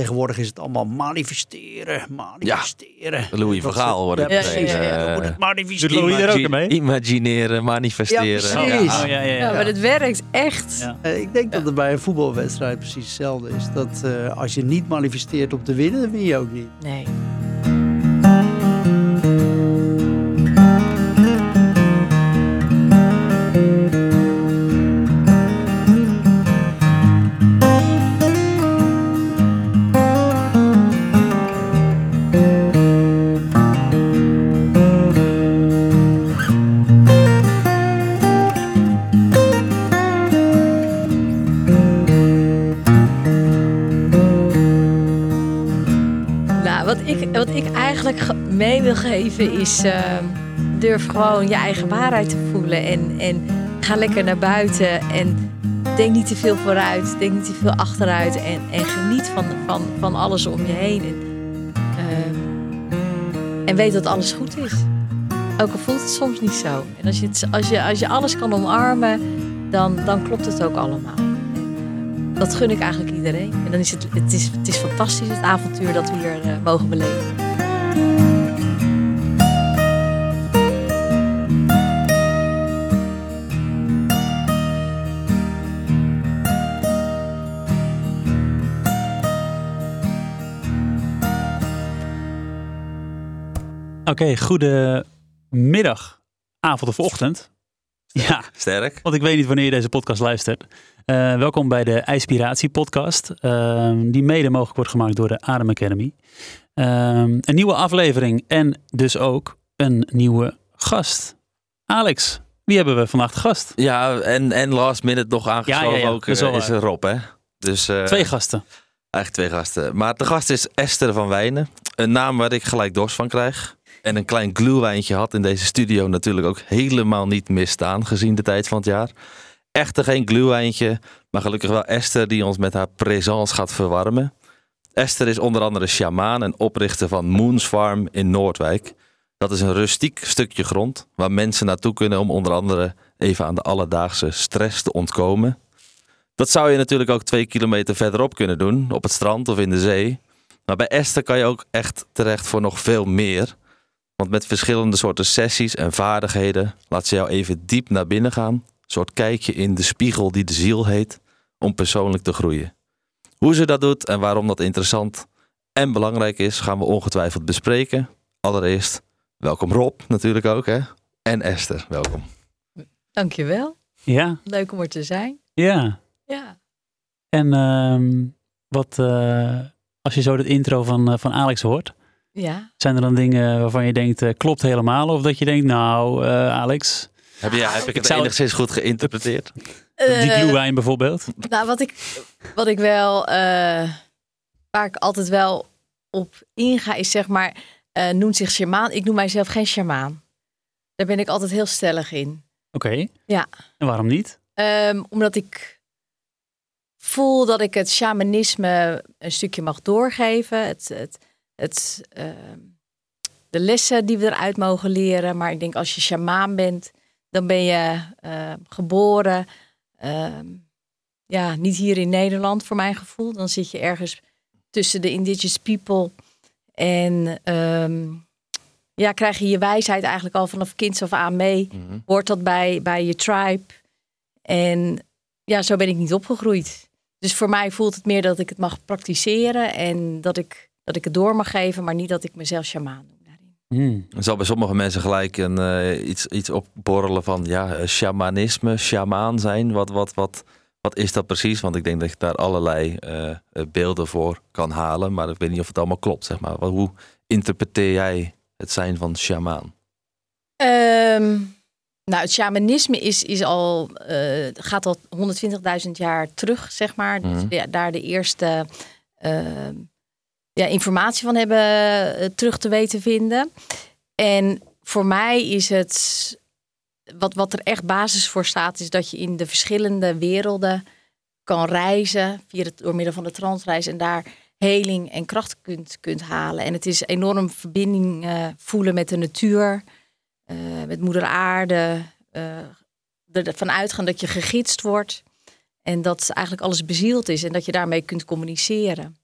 Tegenwoordig is het allemaal manifesteren, manifesteren. Louis van Dat Gaal ze- wordt het ja, eh, We moeten het manifesteren. Doet Louis er ook mee? Imagineren, manifesteren. Ja, precies. Oh, ja, ja, ja. Ja, maar het werkt echt. Ja. Eh, ik denk dat het bij een voetbalwedstrijd precies hetzelfde is. Dat eh, als je niet manifesteert om te winnen, dan win je ook niet. Nee. Is... eh, durf gewoon je eigen waarheid te voelen. En, en ga lekker naar buiten. En denk niet te veel vooruit. Denk niet te veel achteruit. En, en geniet van, van, van alles om je heen. En, ehm, en weet dat alles goed is. Ook al voelt het soms niet zo. En als je, het, als je, als je alles kan omarmen, dan, dan klopt het ook allemaal. En, eh, dat gun ik eigenlijk iedereen. En dan is het, het, is, het is fantastisch, het avontuur dat we hier eh, mogen beleven. Oké, goedemiddag, avond of ochtend. Ja, Sterk. want ik weet niet wanneer je deze podcast luistert. Eh, welkom bij de Inspiratie podcast, ehm, die mede mogelijk wordt gemaakt door de Adem Academy. Ehm, een nieuwe aflevering en dus ook een nieuwe gast. Alex, wie hebben we vandaag te gast? Ja, en, en last minute nog aangeschoven Ja, ja, ja, ook is eh, is Rob, hè? Dus, eh, Twee gasten. Eigenlijk twee gasten. Maar de gast is Esther van Wijnen. Een naam waar ik gelijk dorst van krijg. En een klein gluwijntje had in deze studio natuurlijk ook helemaal niet misstaan, gezien de tijd van het jaar. Echter geen gluwijntje, maar gelukkig wel Esther die ons met haar présence gaat verwarmen. Esther is onder andere sjamaan en oprichter van Moons Farm in Noordwijk. Dat is een rustiek stukje grond waar mensen naartoe kunnen om onder andere even aan de alledaagse stress te ontkomen. Dat zou je natuurlijk ook twee kilometer verderop kunnen doen, op het strand of in de zee. Maar bij Esther kan je ook echt terecht voor nog veel meer. Want met verschillende soorten sessies en vaardigheden laat ze jou even diep naar binnen gaan. Een soort kijkje in de spiegel die de ziel heet, om persoonlijk te groeien. Hoe ze dat doet en waarom dat interessant en belangrijk is, gaan we ongetwijfeld bespreken. Allereerst, welkom Rob natuurlijk ook hè. En Esther, welkom. Dankjewel. Ja, Leuk om er te zijn. ja. Ja. En ehm, wat, eh, als je zo het intro van, eh, van Alex hoort, Ja. zijn er dan dingen waarvan je denkt, eh, klopt helemaal? Of dat je denkt, nou eh, Alex, Heb, je, heb ik het zou- enigszins goed geïnterpreteerd? die Eh, glühwein bijvoorbeeld. Nou, wat ik, wat ik wel, eh, waar ik altijd wel op inga, is zeg maar, eh noemt zich shamaan. Ik noem mijzelf geen shamaan. Daar ben ik altijd heel stellig in. Oké. Ja. En waarom niet? Ehm, omdat ik voel dat ik het shamanisme een stukje mag doorgeven. Het, het, het, ehm, de lessen die we eruit mogen leren. Maar ik denk als je shamaan bent, dan ben je eh, geboren. ehm, ja, niet hier in Nederland voor mijn gevoel. Dan zit je ergens tussen de indigenous people. En ehm, ja, krijg je je wijsheid eigenlijk al vanaf kinds af aan mee Mhm. hoort dat bij, bij je tribe. En ja, zo ben ik niet opgegroeid. Dus voor mij voelt het meer dat ik het mag praktiseren en dat ik, dat ik het door mag geven, maar niet dat ik mezelf shamaan noem daarin. Hmm. Er zal bij sommige mensen gelijk een, eh, iets, iets opborrelen van ja, eh, shamanisme, shamaan zijn. Wat, wat, wat, wat is dat precies? Want ik denk dat je daar allerlei eh, beelden voor kan halen. Maar ik weet niet of het allemaal klopt, zeg maar. Wat, hoe interpreteer jij het zijn van shamaan? Ehm, nou, het shamanisme is, is al, eh, gaat al 120.000 jaar terug, zeg maar. Dus Mhm. ja, daar de eerste ehm, ja, informatie van hebben eh, terug te weten vinden. En voor mij is het, wat, wat er echt basis voor staat, is dat je in de verschillende werelden kan reizen via het, door middel van de transreis en daar heling en kracht kunt, kunt halen. En het is enorm verbinding eh, voelen met de natuur, eh, met moeder aarde, eh ervan uitgaan dat je gegidst wordt en dat eigenlijk alles bezield is en dat je daarmee kunt communiceren.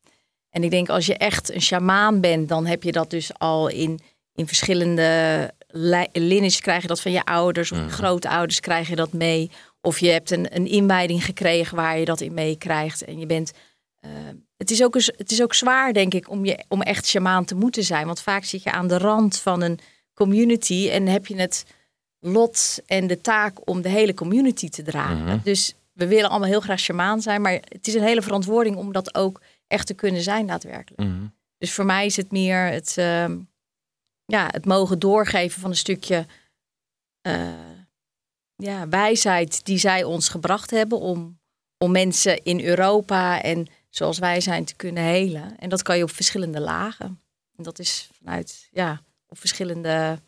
En ik denk als je echt een sjamaan bent, dan heb je dat dus al in, in verschillende li- lineages krijg je dat van je ouders of je Mhm. grootouders krijg je dat mee. Of je hebt een, een inwijding gekregen waar je dat in meekrijgt. En je bent. eh, het, is ook eens, het is ook zwaar, denk ik, om, je, om echt sjamaan te moeten zijn. Want vaak zit je aan de rand van een community en heb je het lot en de taak om de hele community te dragen. Mhm. Dus we willen allemaal heel graag sjamaan zijn, maar het is een hele verantwoording om dat ook echt te kunnen zijn daadwerkelijk. Mhm. Dus voor mij is het meer het, ehm, ja, het mogen doorgeven van een stukje eh, ja, wijsheid die zij ons gebracht hebben om, om mensen in Europa en zoals wij zijn te kunnen helen. En dat kan je op verschillende lagen. En dat is vanuit, ja, op verschillende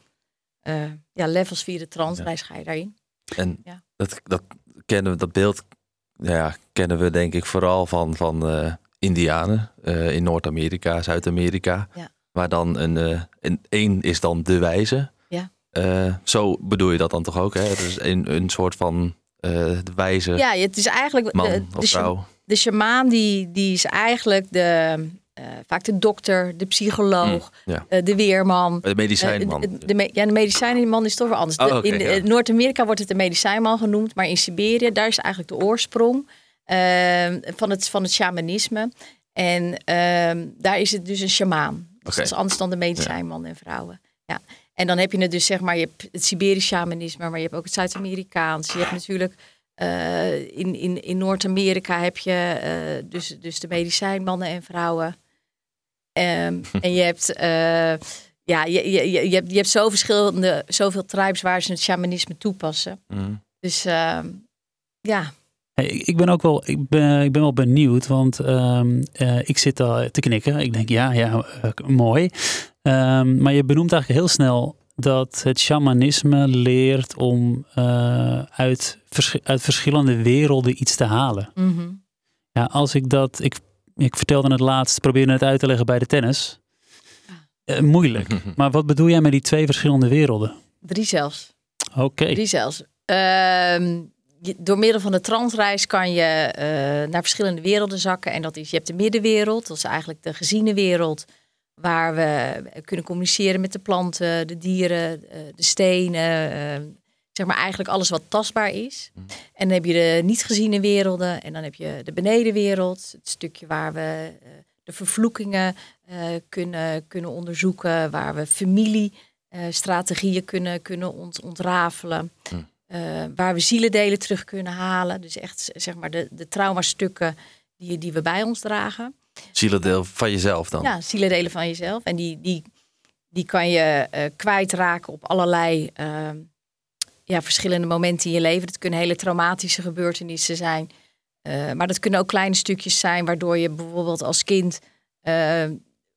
eh, ja, levels via de transreis ga je daarin. En Ja. dat, dat kennen we, dat beeld ja, kennen we denk ik vooral van, van eh, Indianen eh, in Noord-Amerika, Zuid-Amerika. Ja. Waar dan een, eh, een één is dan de wijze. Ja. Eh, zo bedoel je dat dan toch ook? Hè? Dus een, een soort van de wijze Ja, het is eigenlijk man de, of de, vrouw. de shamaan die, die is eigenlijk de, vaak de dokter, de psycholoog, Mm, ja. de weerman. De medicijnman. De, de, me- ja, de medicijnman is toch weer anders. De- Oh, in ja. Noord-Amerika wordt het de medicijnman genoemd, maar in Siberië, daar is eigenlijk de oorsprong van, het, van het shamanisme. En ehm, daar is het dus een shamaan. Dus dat is anders dan de medicijnman en vrouwen. Ja. En dan heb je het dus, zeg maar, je hebt het Siberisch shamanisme, maar je hebt ook het Zuid-Amerikaans. Je hebt natuurlijk eh, in, in, in Noord-Amerika heb je eh, dus, dus de medicijnmannen en vrouwen. Ehm, en je hebt, eh, ja, je, je, je, je hebt, je hebt zo verschillende, zoveel tribes waar ze het shamanisme toepassen. Mhm. Dus ehm, ja, Hey, ik ben ook wel, ik ben, ik ben wel benieuwd, want ehm, eh, ik zit al te knikken. Ik denk, ja, ja, eh, mooi. Ehm, maar je benoemt eigenlijk heel snel dat het shamanisme leert om eh, uit, vers- uit verschillende werelden iets te halen. mhm. Ja, als ik dat, ik, ik vertelde het laatst, probeerde het uit te leggen bij de tennis. Eh, moeilijk. Maar wat bedoel jij met die twee verschillende werelden? drie zelfs. Oké. Drie zelfs. Ehm, door middel van de transreis kan je eh, naar verschillende werelden zakken. En dat is, je hebt de middenwereld, dat is eigenlijk de geziene wereld. Waar we kunnen communiceren met de planten, de dieren, eh, de stenen. eh, zeg maar eigenlijk alles wat tastbaar is. Mhm. En dan heb je de niet geziene werelden. En dan heb je de benedenwereld. Het stukje waar we de vervloekingen kunnen, kunnen onderzoeken. Waar we familiestrategieën kunnen, kunnen ont, ontrafelen. Mhm. Eh, waar we zielendelen terug kunnen halen. Dus echt zeg maar de, de traumastukken die, die we bij ons dragen. Zielendeel van jezelf dan. Ja, zielendelen van jezelf. En die, die, die kan je eh, kwijtraken op allerlei eh, ja, verschillende momenten in je leven. Dat kunnen hele traumatische gebeurtenissen zijn. Eh, maar dat kunnen ook kleine stukjes zijn waardoor je bijvoorbeeld als kind eh,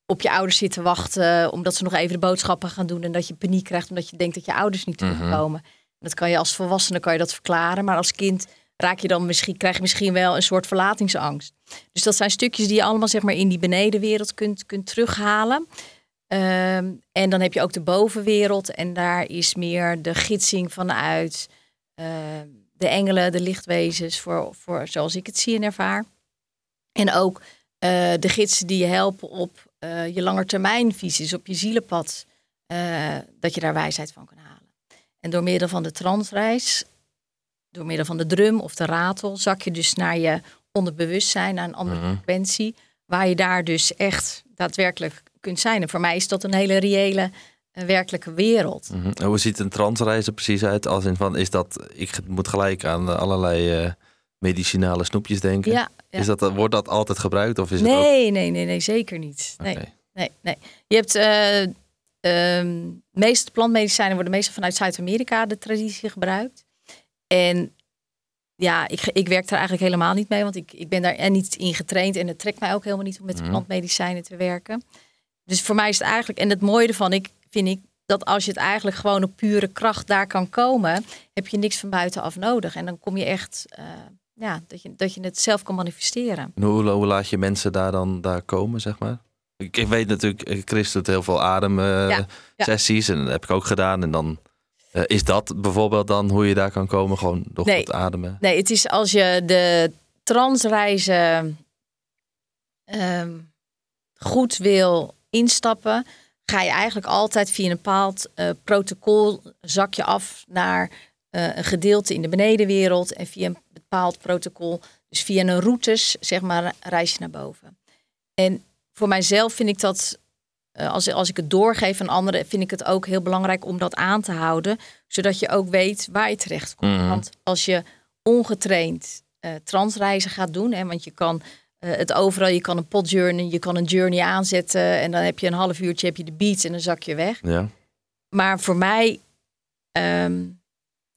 op je ouders zit te wachten. Omdat ze nog even de boodschappen gaan doen. En dat je paniek krijgt omdat je denkt dat je ouders niet Mhm. terugkomen. Dat kan je als volwassene kan je dat verklaren. Maar als kind raak je dan misschien, krijg je misschien wel een soort verlatingsangst. Dus dat zijn stukjes die je allemaal zeg maar in die benedenwereld kunt, kunt terughalen. Ehm, en dan heb je ook de bovenwereld. En daar is meer de gidsing vanuit ehm, de engelen, de lichtwezens, voor, voor zoals ik het zie en ervaar. En ook eh, de gidsen die je helpen op eh, je langetermijnvisies, op je zielenpad. eh, dat je daar wijsheid van kan halen. En door middel van de transreis, door middel van de drum of de ratel, zak je dus naar je onderbewustzijn, naar een andere Mhm. frequentie. Waar je daar dus echt daadwerkelijk kunt zijn. En voor mij is dat een hele reële, eh, werkelijke wereld. Mhm. Hoe ziet een transreis er precies uit? Als in van, is dat, ik moet gelijk aan eh, allerlei eh, medicinale snoepjes denken. Ja, ja. Is dat, wordt dat altijd gebruikt? Of is het ook... nee, nee, nee, nee, zeker niet. Nee, nee, nee. Je hebt eh, de meeste plantmedicijnen worden meestal vanuit Zuid-Amerika de traditie gebruikt. En ja, ik, ik werk daar eigenlijk helemaal niet mee, want ik, ik ben daar en niet in getraind en het trekt mij ook helemaal niet om met Mhm. plantmedicijnen te werken. Dus voor mij is het eigenlijk, en het mooie ervan, ik, vind ik, dat als je het eigenlijk gewoon op pure kracht daar kan komen, heb je niks van buitenaf nodig. En dan kom je echt, eh, ja, dat je, dat je het zelf kan manifesteren. En hoe, hoe laat je mensen daar dan daar komen, zeg maar? Ik, weet natuurlijk, eh, Chris doet heel veel ademsessies ja. sessies en dat heb ik ook gedaan. En dan eh, is dat bijvoorbeeld dan hoe je daar kan komen, gewoon door Nee. ademen. Nee, het is als je de transreizen. ehm, goed wil instappen, ga je eigenlijk altijd via een bepaald uh, protocol zak je af naar uh, een gedeelte in de benedenwereld en via een bepaald protocol, dus via een routes, zeg maar, reis je naar boven. En voor mijzelf vind ik dat, uh, als, als ik het doorgeef aan anderen, vind ik het ook heel belangrijk om dat aan te houden, zodat je ook weet waar je terecht komt. Mhm. Want als je ongetraind uh, transreizen gaat doen, hè, want je kan uh, het overal, je kan een podjourney, je kan een journey aanzetten en dan heb je een half uurtje, heb je de beats en dan zak je weg. Ja. Maar voor mij um,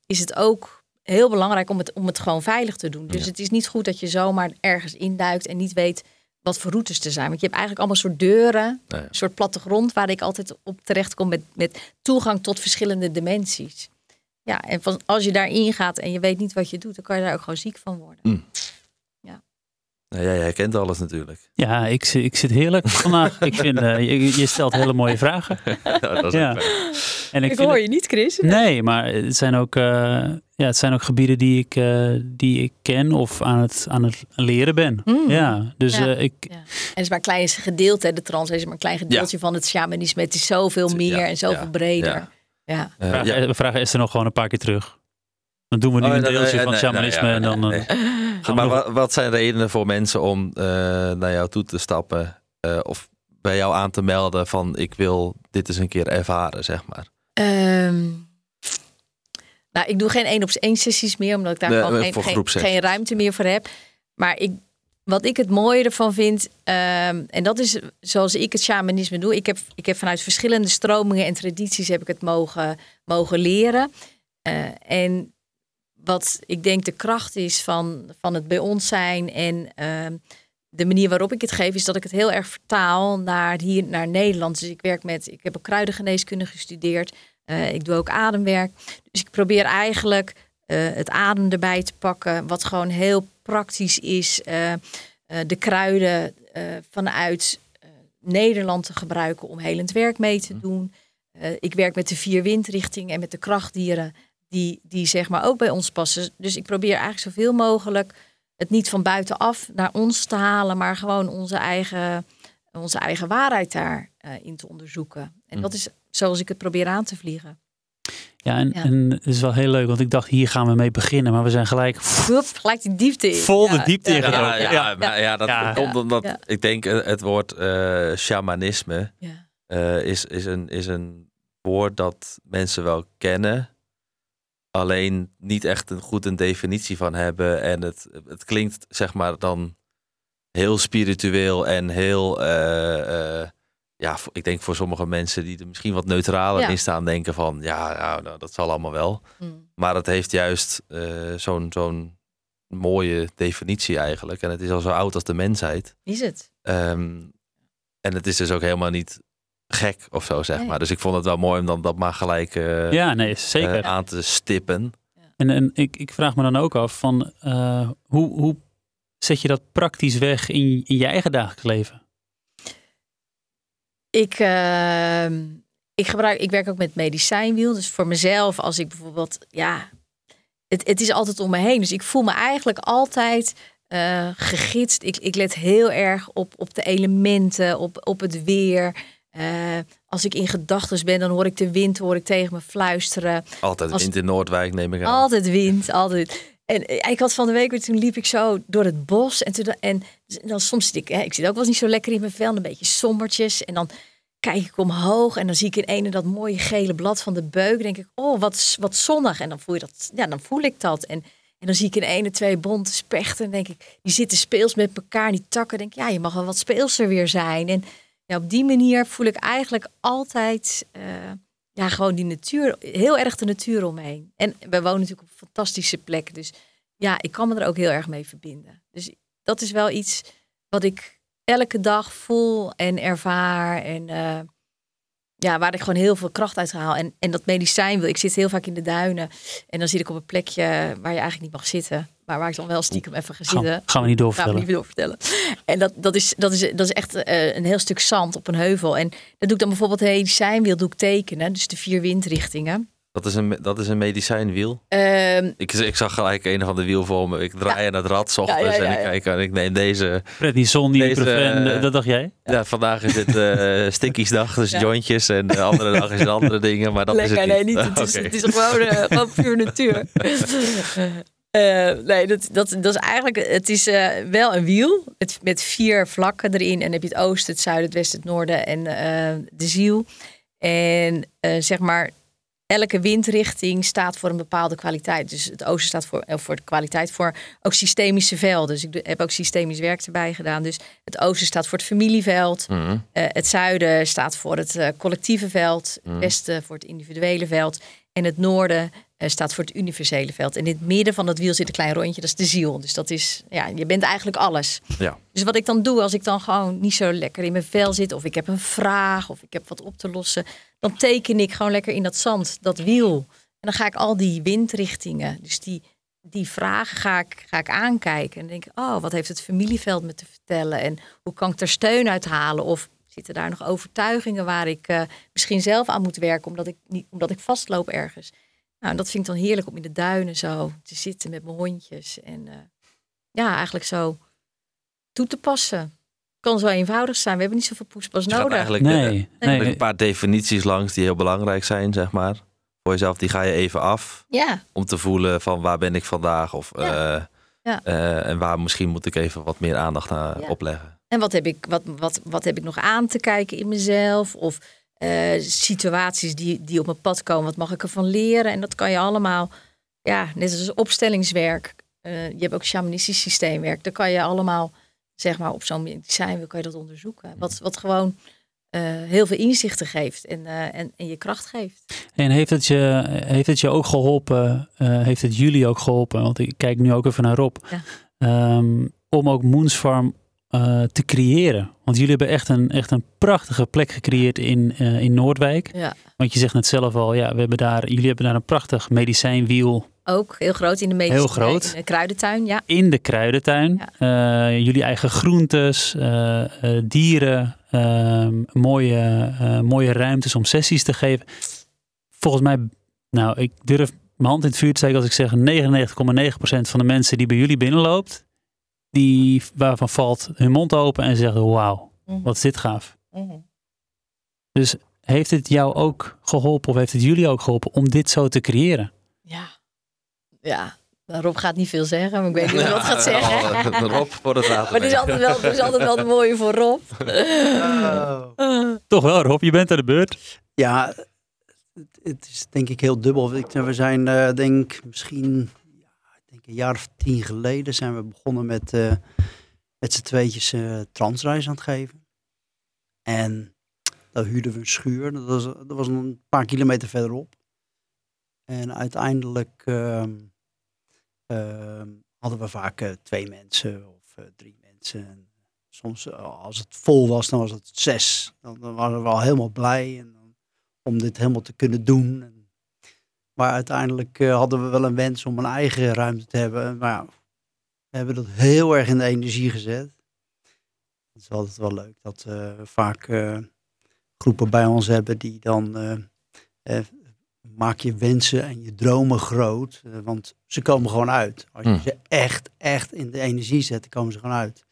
is het ook heel belangrijk om het, om het gewoon veilig te doen. Dus Ja. het is niet goed dat je zomaar ergens induikt en niet weet wat voor routes er zijn. Want je hebt eigenlijk allemaal soort deuren, Nou ja. een soort plattegrond waar ik altijd op terecht kom met, met toegang tot verschillende dimensies. Ja, en van, als je daarin gaat en je weet niet wat je doet, dan kan je daar ook gewoon ziek van worden. Nou, jij herkent alles natuurlijk. Ja, ik, ik zit heerlijk vandaag. ik vind, eh, je, je stelt hele mooie vragen. dat is Ja. En ik, Ik, hoor het- je niet, Chris. Nee, maar het zijn ook, eh, ja, het zijn ook gebieden die ik, eh, die ik ken of aan het, aan het leren ben. Mm. Ja, dus Ja. eh, ik, Ja. En het is maar een klein gedeelte, de trans is maar een klein gedeeltje van het shamanisme. Het is zoveel meer Ja, en zoveel ja, breder. ja. Ja. Vraag, ja. we vragen Esther nog gewoon een paar keer terug. Dan doen we nu Oh, een deeltje nee, van nee, shamanisme en dan eh, Maar nog- wat, wat zijn redenen voor mensen om eh, naar jou toe te stappen? eh, of bij jou aan te melden van ik wil dit eens een keer ervaren, zeg maar. Ehm, nou, ik doe geen één op één sessies meer, omdat ik daar Nee, gewoon eh, geen, ruimte meer voor heb. Maar ik, wat ik het mooie ervan vind, ehm, en dat is zoals ik het shamanisme doe. Ik heb, ik heb vanuit verschillende stromingen en tradities heb ik het mogen, mogen leren. Eh, en wat ik denk de kracht is van, van het bij ons zijn en ehm, de manier waarop ik het geef, is dat ik het heel erg vertaal naar hier naar Nederland. Dus ik werk met, ik heb ook kruidengeneeskunde gestudeerd. Eh, ik doe ook ademwerk. Dus ik probeer eigenlijk eh, het adem erbij te pakken, wat gewoon heel praktisch is. eh, de kruiden vanuit Nederland te gebruiken om helend werk mee te doen. Eh, ik werk met de vier windrichtingen en met de krachtdieren die, die zeg maar ook bij ons passen. Dus ik probeer eigenlijk zoveel mogelijk het niet van buitenaf naar ons te halen, maar gewoon onze eigen, onze eigen waarheid daarin in te onderzoeken. En dat is zoals ik het probeer aan te vliegen. ja, en, ja. en het is wel heel leuk, want ik dacht hier gaan we mee beginnen, maar we zijn gelijk gelijk die diepte in. Vol de diepte ja, in ja, gedoken. ja, ja, ja, maar ja, dat Ja. komt omdat Ja. ik denk eh, het woord eh, shamanisme ja. eh, is, is, een, is een woord dat mensen wel kennen. Alleen niet echt een goed een definitie van hebben. En het, het klinkt zeg maar dan heel spiritueel en heel... eh, eh, ja, ik denk voor sommige mensen die er misschien wat neutraler Ja. in staan, denken van ja, nou, nou, dat zal allemaal wel. Mm. Maar het heeft juist eh, zo'n zo'n mooie definitie eigenlijk. En het is al zo oud als de mensheid. Is het? Ehm, en het is dus ook helemaal niet gek of zo, zeg Nee. maar. Dus ik vond het wel mooi om dan dat maar gelijk eh, Ja, nee, zeker. eh, aan te stippen. En, en ik, ik vraag me dan ook af van eh, hoe, hoe zet je dat praktisch weg in, in je eigen dagelijks leven? Ik, ehm, ik, gebruik, ik werk ook met medicijnwiel. Dus voor mezelf, als ik bijvoorbeeld, ja, het, het is altijd om me heen. Dus ik voel me eigenlijk altijd eh, gegidst. Ik, ik let heel erg op, op de elementen, op, op het weer. Eh, als ik in gedachten ben, dan hoor ik de wind hoor ik tegen me fluisteren. Altijd Als- wind in Noordwijk neem ik aan. Altijd wind, altijd. En eh, ik had van de week weer, toen liep ik zo door het bos. En, toen, en dan soms zit ik, hè, ik zit ook wel eens niet zo lekker in mijn vel, een beetje sombertjes. En dan kijk ik omhoog en dan zie ik in ene dat mooie gele blad van de beuk. denk ik, oh, wat, wat zonnig. En dan voel, je dat, ja, dan voel ik dat. En, en dan zie ik in ene twee bonte spechten. En denk ik, die zitten speels met elkaar, die takken. denk ik, ja, je mag wel wat speelser weer zijn. En ja, op die manier voel ik eigenlijk altijd... eh, ja, gewoon die natuur, heel erg de natuur omheen. En we wonen natuurlijk op een fantastische plek. Dus ja, ik kan me er ook heel erg mee verbinden. Dus dat is wel iets wat ik elke dag voel en ervaar. En eh, ja, waar ik gewoon heel veel kracht uit haal. En, en dat medicijn wil. Ik zit heel vaak in de duinen. En dan zit ik op een plekje waar je eigenlijk niet mag zitten. Maar waar ik dan wel stiekem even ga Gaan, zitten. gaan we niet Ga ik doorvertellen. niet doorvertellen. En dat, dat, is, dat, is, dat is echt eh, een heel stuk zand op een heuvel. En dat doe ik dan bijvoorbeeld medicijnwiel doe ik tekenen. Dus de vier windrichtingen. Dat is een, dat is een medicijnwiel. Ehm, Ik, ik zag gelijk een van de wiel voor me. Ik draai aan het rad 's ochtends Ja, ja, ja, en ik kijk en ik neem deze. Prednison, ibuprofen, eh, dat dacht jij? Ja, vandaag is het eh stickiesdag, dus Ja. jointjes. En de andere dag is het andere dingen, maar dat lekker, is het niet. nee, niet. Het is, het is gewoon, eh, gewoon puur natuur. Eh, nee, dat, dat, dat is eigenlijk, het is eh, wel een wiel met, met vier vlakken erin. En dan heb je het oosten, het zuiden, het westen, het noorden en eh, de ziel. En zeg maar, elke windrichting staat voor een bepaalde kwaliteit. Dus het oosten staat voor, voor de kwaliteit voor ook systemische velden. Dus ik heb ook systemisch werk erbij gedaan. Dus het oosten staat voor het familieveld. Mhm. Het zuiden staat voor het collectieve veld, het westen voor het individuele veld en het noorden staat voor het universele veld. En in het midden van dat wiel zit een klein rondje, dat is de ziel. Dus dat is, ja, je bent eigenlijk alles. Ja. Dus wat ik dan doe als ik dan gewoon niet zo lekker in mijn vel zit, of ik heb een vraag, of ik heb wat op te lossen, dan teken ik gewoon lekker in dat zand, dat wiel. En dan ga ik al die windrichtingen, dus die, die vragen ga ik, ga ik aankijken. En denk ik, oh, wat heeft het familieveld me te vertellen? En hoe kan ik er steun uit halen? Of zitten daar nog overtuigingen waar ik eh, misschien zelf aan moet werken, omdat ik, niet, omdat ik vastloop ergens? Nou, en dat vind ik dan heerlijk om in de duinen zo te zitten met mijn hondjes. En eh, ja, eigenlijk zo toe te passen. Kan zo eenvoudig zijn. We hebben niet zoveel poespas nodig. eigenlijk Nee, eh, nee. een paar definities langs die heel belangrijk zijn, zeg maar. Voor jezelf, die ga je even af. Ja, Om te voelen van waar ben ik vandaag. Of, Ja. eh, Ja. eh, en waar misschien moet ik even wat meer aandacht aan Ja. opleggen. en wat heb, ik, wat, wat, wat heb ik nog aan te kijken in mezelf? Of eh, situaties die, die op mijn pad komen, wat mag ik ervan leren? En dat kan je allemaal, ja, net als opstellingswerk. Eh, je hebt ook shamanistisch systeemwerk. Daar kan je allemaal, zeg maar, op zo'n medicijn kan je dat onderzoeken. Wat, wat gewoon eh, heel veel inzichten geeft en, en, en je kracht geeft. En heeft het je, heeft het je ook geholpen, eh, heeft het jullie ook geholpen, want ik kijk nu ook even naar Rob, Ja. ehm, om ook Moons Eh, te creëren? Want jullie hebben echt een, echt een prachtige plek gecreëerd in, eh, in Noordwijk. Ja. Want je zegt net zelf al, ja, we hebben daar, jullie hebben daar een prachtig medicijnwiel Ook heel groot in de medische Heel groot. in de kruidentuin, ja. in de kruidentuin. Ja. Eh, jullie eigen groentes, dieren, ehm, mooie, mooie ruimtes om sessies te geven. Volgens mij, nou, ik durf mijn hand in het vuur te steken als ik zeg 99,9% van de mensen die bij jullie binnenloopt, die waarvan valt hun mond open en zeggen, wauw, wat is dit gaaf. Dus heeft het jou ook geholpen of heeft het jullie ook geholpen om dit zo te creëren? Ja. Ja. Rob gaat niet veel zeggen, maar ik weet niet of hij wat gaat zeggen. Oh, Rob voor het water. Maar het is altijd wel, het is altijd wel het mooie voor Rob. Oh. Toch wel, Rob, je bent aan de beurt. Ja, het, is denk ik heel dubbel. Ik- We zijn eh, denk ik misschien een jaar of tien geleden zijn we begonnen met, eh met z'n tweetjes eh, transreis aan het geven. En daar huurden we een schuur. Dat was, dat was een paar kilometer verderop. En uiteindelijk ehm, ehm, hadden we vaak eh, twee mensen of drie mensen. En soms als het vol was, dan was het zes. Dan, dan waren we al helemaal blij en om dit helemaal te kunnen doen. En, maar uiteindelijk eh, hadden we wel een wens om een eigen ruimte te hebben. Maar ja, we hebben dat heel erg in de energie gezet. Het is altijd wel leuk dat we vaak eh, groepen bij ons hebben die dan eh, eh, maak je wensen en je dromen groot. eh, want ze komen gewoon uit. Als je Hmm. ze echt, echt in de energie zet, komen ze gewoon uit.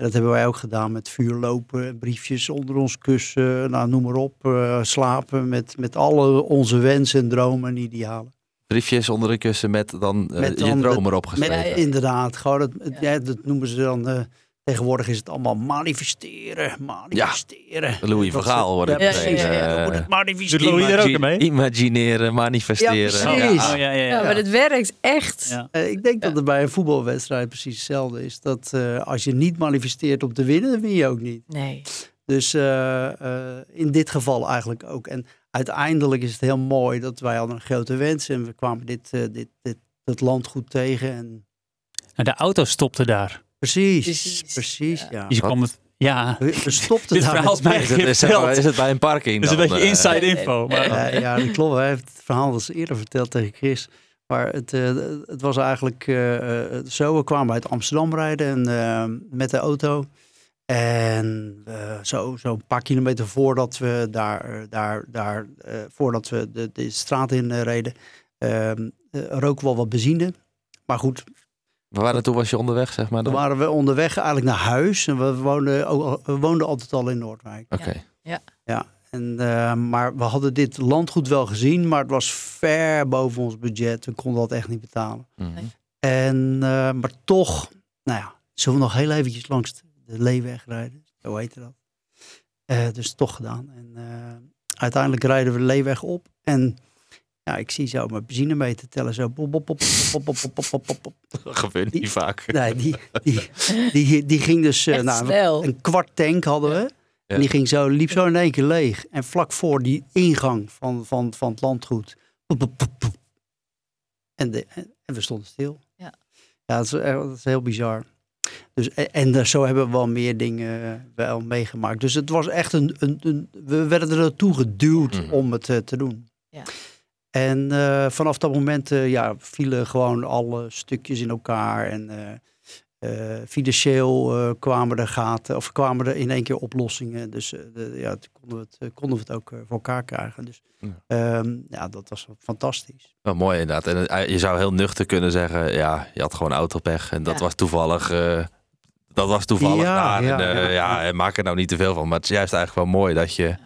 En dat hebben wij ook gedaan met vuurlopen, briefjes onder ons kussen, nou, noem maar op. eh, slapen met, met alle onze wensen en dromen en idealen. Briefjes onder de kussen met dan eh, Met je droom met- erop Met, geschreven. Inderdaad, gewoon het, het- ja, dat noemen ze dan. Tegenwoordig is het allemaal manifesteren, manifesteren. Louis Dat van Gaal wordt het ja, precies, eh, ja, dan moet het manifesteren. Doet Louis er ook mee? Imagineren, manifesteren. Ja, precies. Oh, ja, ja, ja. Ja, maar het werkt echt. Ja. Eh, ik denk dat Ja. het bij een voetbalwedstrijd precies hetzelfde is. Dat eh, als je niet manifesteert om te winnen, dan win je ook niet. Nee. Dus eh, eh, in dit geval eigenlijk ook. En uiteindelijk is het heel mooi dat wij hadden een grote wens en we kwamen dit, eh, dit, dit, dat land goed tegen. En Nou, de auto stopte daar. Precies, Precies, precies, ja. ja. Dus je kwam het, ja, We, stopten dit daar verhaal is mij Is het, is, het, verteld. is het bij een parking Dat is een beetje eh, inside info. Maar, ja, dat klopt. Hij heeft het verhaal al eerder verteld tegen Chris. Maar het, eh, het was eigenlijk eh, zo. We kwamen uit Amsterdam rijden en, met de auto. En eh, zo, zo een paar kilometer voordat we daar, daar, daar eh, voordat we de, de straat in reden, ehm, eh, roken we wel wat benzine. Maar goed, Waar naartoe was je onderweg, zeg maar? toen Dan? waren we onderweg eigenlijk naar huis. En we woonden, we woonden altijd al in Noordwijk. Oké. En, eh, maar we hadden dit landgoed wel gezien, maar het was ver boven ons budget. We konden dat echt niet betalen. Mhm. En, eh, maar toch, nou ja, zullen we nog heel eventjes langs de, Leeweg rijden? Zo heette dat. Eh, dus toch gedaan. En eh, uiteindelijk rijden we de Leeweg op. En ja, ik zie zo mijn benzine mee te tellen. Zo pop, pop, pop, pop, pop, pop, pop, pop. Gebeurt niet vaak. Nee, die, die, die, die ging dus... Nou, een kwart tank hadden we. En die ging zo, liep zo in één keer leeg. En vlak voor die ingang van, van, van het landgoed. En, de, en we stonden stil. Ja, ja dat, is, dat is heel bizar. Dus, en, zo hebben we wel meer dingen wel meegemaakt. Dus het was echt een. een, we werden er naartoe geduwd om het te doen. Ja. En eh, vanaf dat moment eh, ja, vielen gewoon alle stukjes in elkaar. En eh, eh, financieel eh, kwamen er gaten, of kwamen er in één keer oplossingen. Dus eh, de, ja, toen konden we het, konden we het ook voor elkaar krijgen. Dus Ja. ehm, ja, dat was fantastisch. Wel mooi inderdaad. En je zou heel nuchter kunnen zeggen, ja, je had gewoon autopech. En dat Ja. was toevallig... eh, dat was toevallig Ja, daar. ja, en, eh, ja, ja, ja. en maak er nou niet te veel van. Maar het is juist eigenlijk wel mooi dat je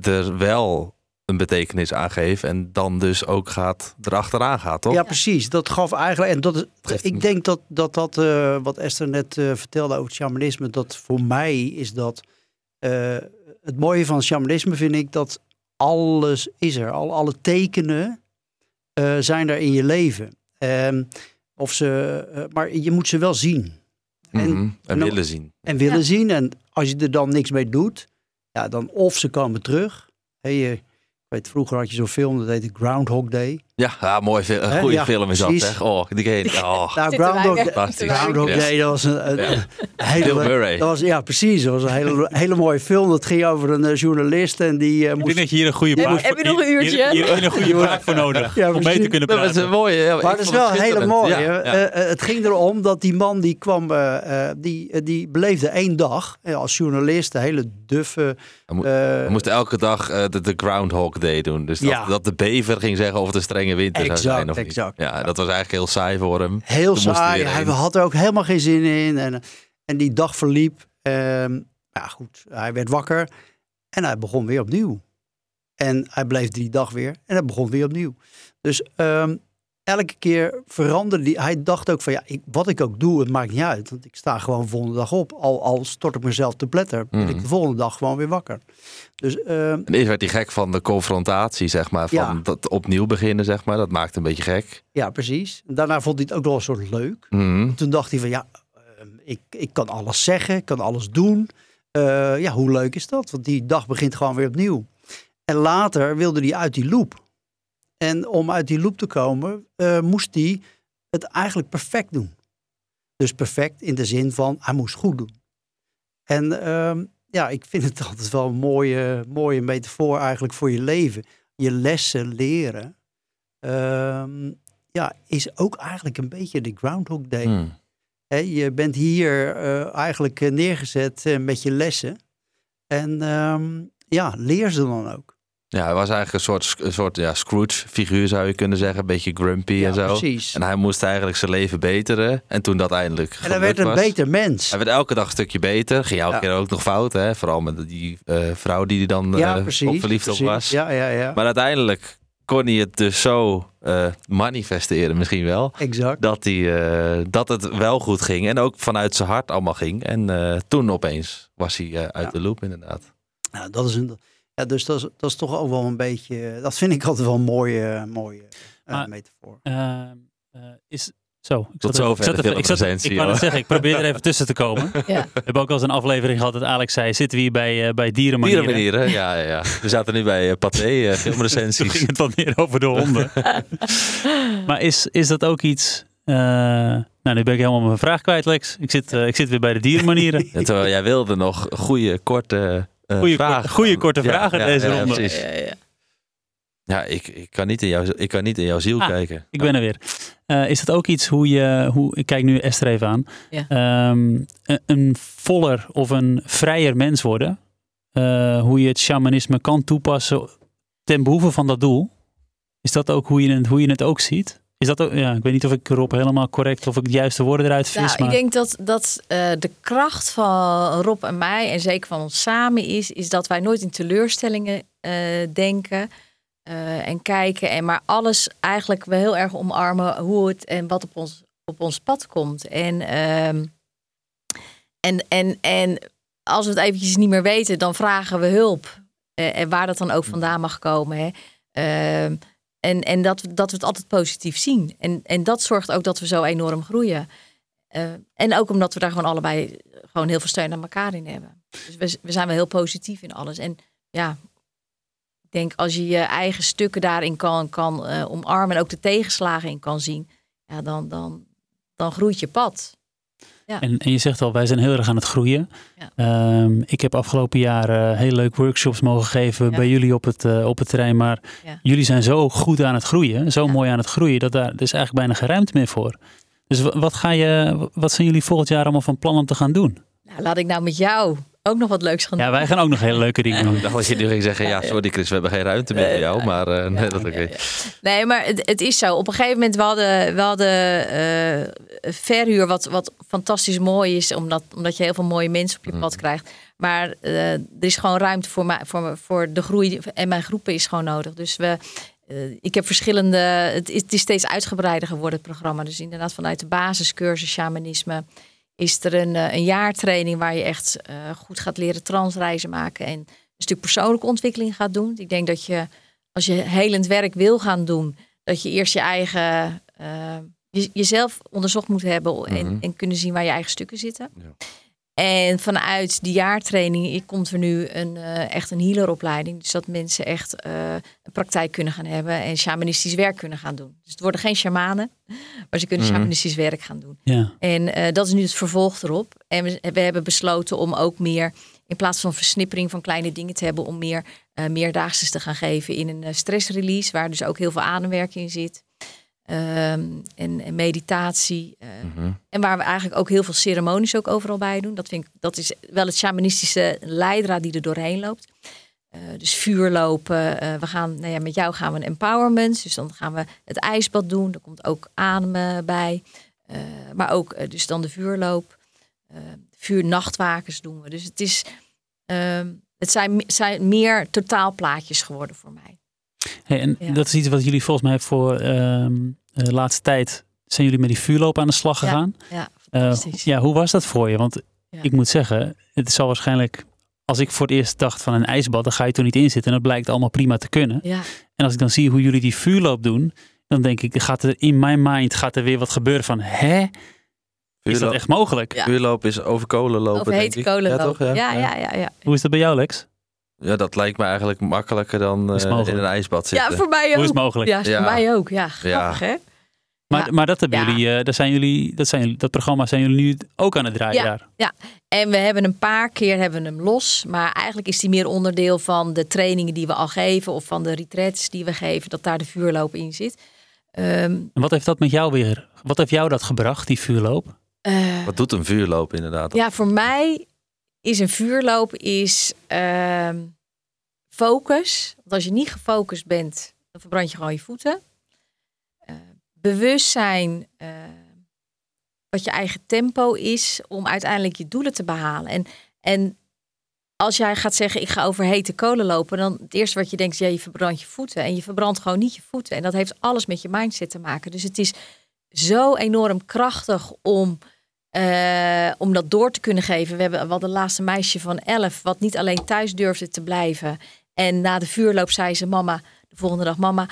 er wel een betekenis aan geeft. En dan dus ook gaat, erachteraan gaat, toch? Ja, precies. Dat gaf eigenlijk. En dat ik denk dat dat, dat eh, wat Esther net eh, vertelde over het shamanisme, dat voor mij is dat. eh, het mooie van shamanisme vind ik dat alles is er. Al, alle tekenen eh, zijn er in je leven. Ehm, of ze, maar je moet ze wel zien en- Mhm. en, en- willen zien. en willen Ja. zien. En als je er dan niks mee doet, ja, dan of ze komen terug. Hey, vroeger had je zo'n film, dat heette Groundhog Day. Ja, ja mooi. fi- Een Hè? goede Ja, film is dat, precies. zeg. Oh, die ken je. Oh, Nou, Groundhog, hè? Day- fantastisch. Groundhog Ja. Day, dat was een, een, Ja. een hele, Murray. dat was, ja, precies. Dat was een hele, hele mooie film. Dat ging over een eh, journalist en die eh, Ik denk moest... dat je hier een goede praat heb je nog een hier- uurtje? Hier, een goede praat voor nodig. Ja, om mee te precies. kunnen Dat was praten. een mooie. Ja, Maar het is wel hele schitterend. mooi. Ja, hè. ja. Eh, het ging erom dat die man die kwam, eh, eh, die, die beleefde één dag als journalist, een hele duffe. Hij mo- eh, We moesten elke dag eh, de, de Groundhog Day doen. Dus dat, Ja. dat de bever ging zeggen of het een strenge winter zou Exact, zijn of niet. exact. Ja, dat was eigenlijk heel saai voor hem. heel Toen hij saai. Hij heen. had er ook helemaal geen zin in. En, en die dag verliep. ehm, ja, goed. Hij werd wakker en hij begon weer opnieuw. En hij bleef die dag weer en hij begon weer opnieuw. Dus ehm, elke keer veranderde hij. Hij dacht ook van ja, ik, wat ik ook doe, het maakt niet uit. Want ik sta gewoon de volgende dag op. Al, al stort ik mezelf te pletter, ben ik Mhm. de volgende dag gewoon weer wakker. Dus ehm, En eerst werd hij gek van de confrontatie, zeg maar. Van Ja. dat opnieuw beginnen, zeg maar. Dat maakte een beetje gek. ja, precies. Daarna vond hij het ook wel een soort leuk. Mhm. Toen dacht hij van ja, ehm, ik, ik kan alles zeggen, ik kan alles doen. Eh, ja, hoe leuk is dat? Want die dag begint gewoon weer opnieuw. En later wilde hij uit die loop. En om uit die loop te komen, eh, moest hij het eigenlijk perfect doen. Dus perfect in de zin van, hij moest goed doen. En ehm, ja, ik vind het altijd wel een mooie, mooie metafoor eigenlijk voor je leven. Je lessen leren, ehm, ja, is ook eigenlijk een beetje de Groundhog Day. Hè, je bent hier eh, eigenlijk eh, neergezet met je lessen. En ehm, ja, leer ze dan ook. Ja, hij was eigenlijk een soort, een soort ja, Scrooge-figuur, zou je kunnen zeggen. Een beetje grumpy ja, en zo. precies. En hij moest eigenlijk zijn leven beteren. En toen dat eindelijk En hij werd een was, beter mens. Hij werd elke dag een stukje beter. Ging elke Ja. keer ook nog fout, hè? Vooral met die eh, vrouw die hij dan ja, eh, precies. op verliefd op was. Ja, ja, ja. Maar uiteindelijk kon hij het dus zo eh, manifesteren misschien wel. exact. Dat, hij, dat het wel goed ging. En ook vanuit zijn hart allemaal ging. En toen opeens was hij uit Ja. de loop inderdaad. Nou, dat is een, ja, dus dat is, dat is toch ook wel een beetje. Dat vind ik altijd wel een mooie, mooie eh, Maar- metafoor. Eh, eh, is, zo, ik Tot zat zover ik zat de even- ik zat- Ik zeggen, ik probeer er even tussen te komen. Ja. We hebben ook al eens een aflevering gehad dat Alex zei, zitten we hier bij, uh, bij dierenmanieren? Dierenmanieren, ja, ja, ja. We zaten nu bij uh, Pathé, uh, Toen filmrecensies. ging het wat meer over de honden. maar is, is dat ook iets... Uh, nou, nu ben ik helemaal mijn vraag kwijt, Lex. Ik zit, uh, ik zit weer bij de dierenmanieren. Ja, terwijl jij wilde nog goede, korte uh, goeie, vragen. Goede, korte vragen ja, deze ja, ronde. precies. Ja, ja, ja. Ja, ik, ik, kan niet in jouw, ik kan niet in jouw ziel Ah, kijken. Ik ben er weer. Eh, is dat ook iets hoe je, hoe, ik kijk nu Esther even aan, Ja. Ehm, een, een voller of een vrijer mens worden? Eh, hoe je het shamanisme kan toepassen ten behoeve van dat doel? Is dat ook hoe je het, hoe je het ook ziet? Is dat ook, ja, ik weet niet of ik Rob helemaal correct of ik de juiste woorden eruit vis. Nou, maar... ik denk dat, dat eh, de kracht van Rob en mij, en zeker van ons samen, is, is dat wij nooit in teleurstellingen eh, denken eh, en kijken. En maar alles eigenlijk wel heel erg omarmen hoe het en wat op ons, op ons pad komt. En, ehm, en, en, en als we het eventjes niet meer weten, dan vragen we hulp. En waar dat dan ook vandaan mag komen. Hè. En en dat, dat we het altijd positief zien. En, en dat zorgt ook dat we zo enorm groeien. Eh, en ook omdat we daar gewoon allebei gewoon heel veel steun aan elkaar in hebben. Dus we, we zijn wel heel positief in alles. En ja, ik denk als je je eigen stukken daarin kan, kan eh, omarmen en ook de tegenslagen in kan zien, ja, dan, dan, dan groeit je pad. En, en je zegt al, wij zijn heel erg aan het groeien. Ja. Ehm, ik heb afgelopen jaar eh, heel leuk workshops mogen geven Ja. bij jullie op het, eh, op het terrein. Maar jullie zijn zo goed aan het groeien, zo mooi aan het groeien, dat daar is eigenlijk bijna geen ruimte meer voor. Dus wa- wat, ga je, wat zijn jullie volgend jaar allemaal van plan om te gaan doen? Nou, laat ik nou met jou ook nog wat leuks gaan Ja, wij gaan ook nog hele leuke dingen doen. Ik dacht dat je nu ging zeggen, ja, sorry Chris, we hebben geen ruimte meer voor jou. Maar eh, nee, dat oké. Nee, maar het, het is zo. Op een gegeven moment, we hadden, we hadden eh, verhuur, wat, wat fantastisch mooi is, omdat, omdat je heel veel mooie mensen op je pad krijgt. Maar eh, er is gewoon ruimte voor, mij, voor, me- voor de groei en mijn groepen is gewoon nodig. Dus we, eh, ik heb verschillende, het is, het is steeds uitgebreider geworden, het programma. Dus inderdaad vanuit de basiscursus shamanisme is er een, eh, een jaartraining waar je echt eh, goed gaat leren transreizen maken en een stuk persoonlijke ontwikkeling gaat doen. Ik denk dat je als je helend werk wil gaan doen, dat je eerst je eigen eh, je- jezelf onderzocht moet hebben en, Mhm. en kunnen zien waar je eigen stukken zitten. Ja. En vanuit die jaartraining komt er nu een, eh, echt een healeropleiding. Dus dat mensen echt eh, een praktijk kunnen gaan hebben en shamanistisch werk kunnen gaan doen. Dus het worden geen shamanen, maar ze kunnen Mhm. shamanistisch werk gaan doen. Ja. En eh, dat is nu het vervolg erop. En we, we hebben besloten om ook meer, in plaats van versnippering van kleine dingen te hebben, om meer eh meerdaagse te gaan geven in een stressrelease, waar dus ook heel veel ademwerk in zit. Ehm, en, en meditatie. eh, Mhm. en waar we eigenlijk ook heel veel ceremonies ook overal bij doen. Dat, vind ik, dat is wel het shamanistische leidraad die er doorheen loopt. Eh, dus vuur lopen. eh, we gaan, nou ja, met jou gaan we een empowerment. Dus dan gaan we het ijsbad doen. Er komt ook ademen bij. Maar ook dus dan de vuurloop. Vuurnachtwakens doen we. Dus het, is, ehm, het zijn, zijn meer totaalplaatjes geworden voor mij. Hey, en Ja. dat is iets wat jullie volgens mij voor ehm, de laatste tijd zijn jullie met die vuurloop aan de slag Ja. gegaan. Ja, Eh, fantastisch. ja, hoe was dat voor je? Want Ja. ik moet zeggen, het zal waarschijnlijk, als ik voor het eerst dacht van een ijsbad, dan ga je toch niet in zitten. En dat blijkt allemaal prima te kunnen. ja. En als ik dan zie hoe jullie die vuurloop doen, dan denk ik, gaat er in mijn mind gaat er weer wat gebeuren van, hè? Is dat echt mogelijk? Ja. Vuurloop is over kolen lopen, Over denk hete ik. kolen ja, lopen. toch? Ja, ja, ja. ja, ja, ja. Hoe is dat bij jou, Lex? Ja, dat lijkt me eigenlijk makkelijker dan eh, in een ijsbad zitten. Ja, voor mij ook. Hoe is het mogelijk? Ja, Ja. voor mij ook. Ja, grappig hè? Maar, Ja. maar dat hebben Ja. jullie, eh, dat zijn jullie, dat zijn dat programma zijn jullie nu ook aan het draaien Ja. daar. En we hebben een paar keer hebben we hem los. Maar eigenlijk is die meer onderdeel van de trainingen die we al geven. Of van de retreats die we geven. Dat daar de vuurloop in zit. Ehm, En wat heeft dat met jou weer, wat heeft jou dat gebracht, die vuurloop? eh, Wat doet een vuurloop inderdaad? ja, voor mij is een vuurloop is, ehm, focus. Want als je niet gefocust bent, dan verbrand je gewoon je voeten. Eh, bewustzijn eh, wat je eigen tempo is om uiteindelijk je doelen te behalen. En, en als jij gaat zeggen, ik ga over hete kolen lopen, dan het eerste wat je denkt ja, je verbrandt je voeten. En je verbrandt gewoon niet je voeten. En dat heeft alles met je mindset te maken. Dus het is zo enorm krachtig om, eh, om dat door te kunnen geven. We hebben wel de laatste meisje van 11, wat niet alleen thuis durfde te blijven. En na de vuurloop zei ze, mama, de volgende dag, mama,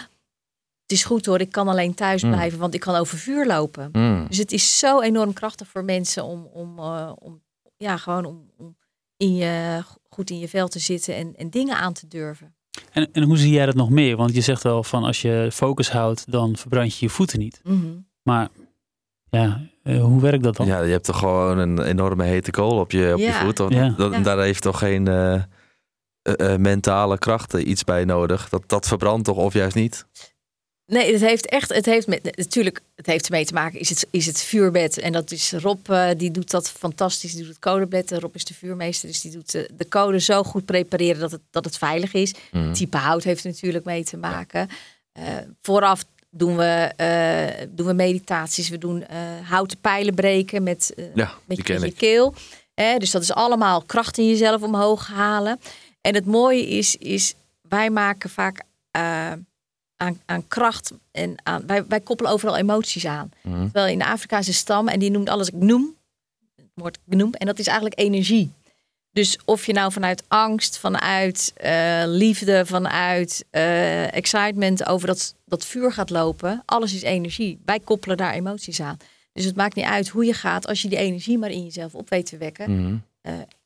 het is goed hoor, ik kan alleen thuis Mm. blijven, want ik kan over vuur lopen. Mm. Dus het is zo enorm krachtig voor mensen om, om, eh, om ja, gewoon om, om in je, goed in je vel te zitten en, en dingen aan te durven. En, en hoe zie jij dat nog meer? Want je zegt wel van als je focus houdt, dan verbrand je je voeten niet. Maar ja, eh, hoe werkt dat dan? Ja, je hebt toch gewoon een enorme hete kool op je, op je Ja. voet. Of, Ja. dat, Ja. Daar heeft toch geen... eh, eh, mentale krachten iets bij nodig. Dat, dat verbrandt toch of juist niet? Nee, het heeft echt, het heeft met, natuurlijk, het heeft ermee te maken, is het, is het vuurbed. En dat is Rob, eh, die doet dat fantastisch, die doet het codebed. Rob is de vuurmeester, dus die doet de, de code zo goed prepareren dat het, dat het veilig is. Mm. Type hout heeft er natuurlijk mee te maken. Eh, vooraf doen we, eh, doen we meditaties, we doen eh, houten pijlen breken met, eh, Ja, met, je, ken met je ik. keel. Hè, dus dat is allemaal kracht in jezelf omhoog halen. En het mooie is, is wij maken vaak aan, aan kracht en aan, wij, wij koppelen overal emoties aan. Mhm. Terwijl in Afrika is een stam en die noemt alles gnoem. Het woord gnoem. En dat is eigenlijk energie. Dus of je nou vanuit angst, vanuit eh, liefde, vanuit eh, excitement over dat, dat vuur gaat lopen. Alles is energie. Wij koppelen daar emoties aan. Dus het maakt niet uit hoe je gaat als je die energie maar in jezelf op weet te wekken. Mhm.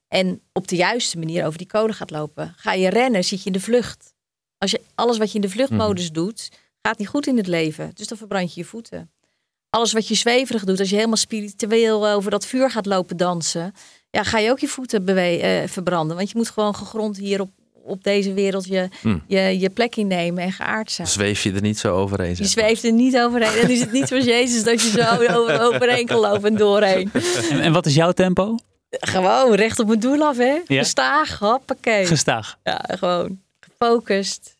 En op de juiste manier over die code gaat lopen. Ga je rennen, zit je in de vlucht. Als je alles wat je in de vluchtmodus doet, gaat niet goed in het leven. Dus dan verbrand je je voeten. Alles wat je zweverig doet, als je helemaal spiritueel over dat vuur gaat lopen dansen, ja, ga je ook je voeten bewe- eh, verbranden. Want je moet gewoon gegrond hier op, op deze wereld je, Hm. je, je plek innemen en geaard zijn. Zweef je er niet zo overheen? Je zweeft er niet overheen. Dan is het niet zoals Jezus dat je zo over, overheen kan lopen en doorheen. En, en wat is jouw tempo? Gewoon recht op mijn doel af, hè? Ja. Gestaag, hoppakee. Gestaag. Ja, gewoon gefocust.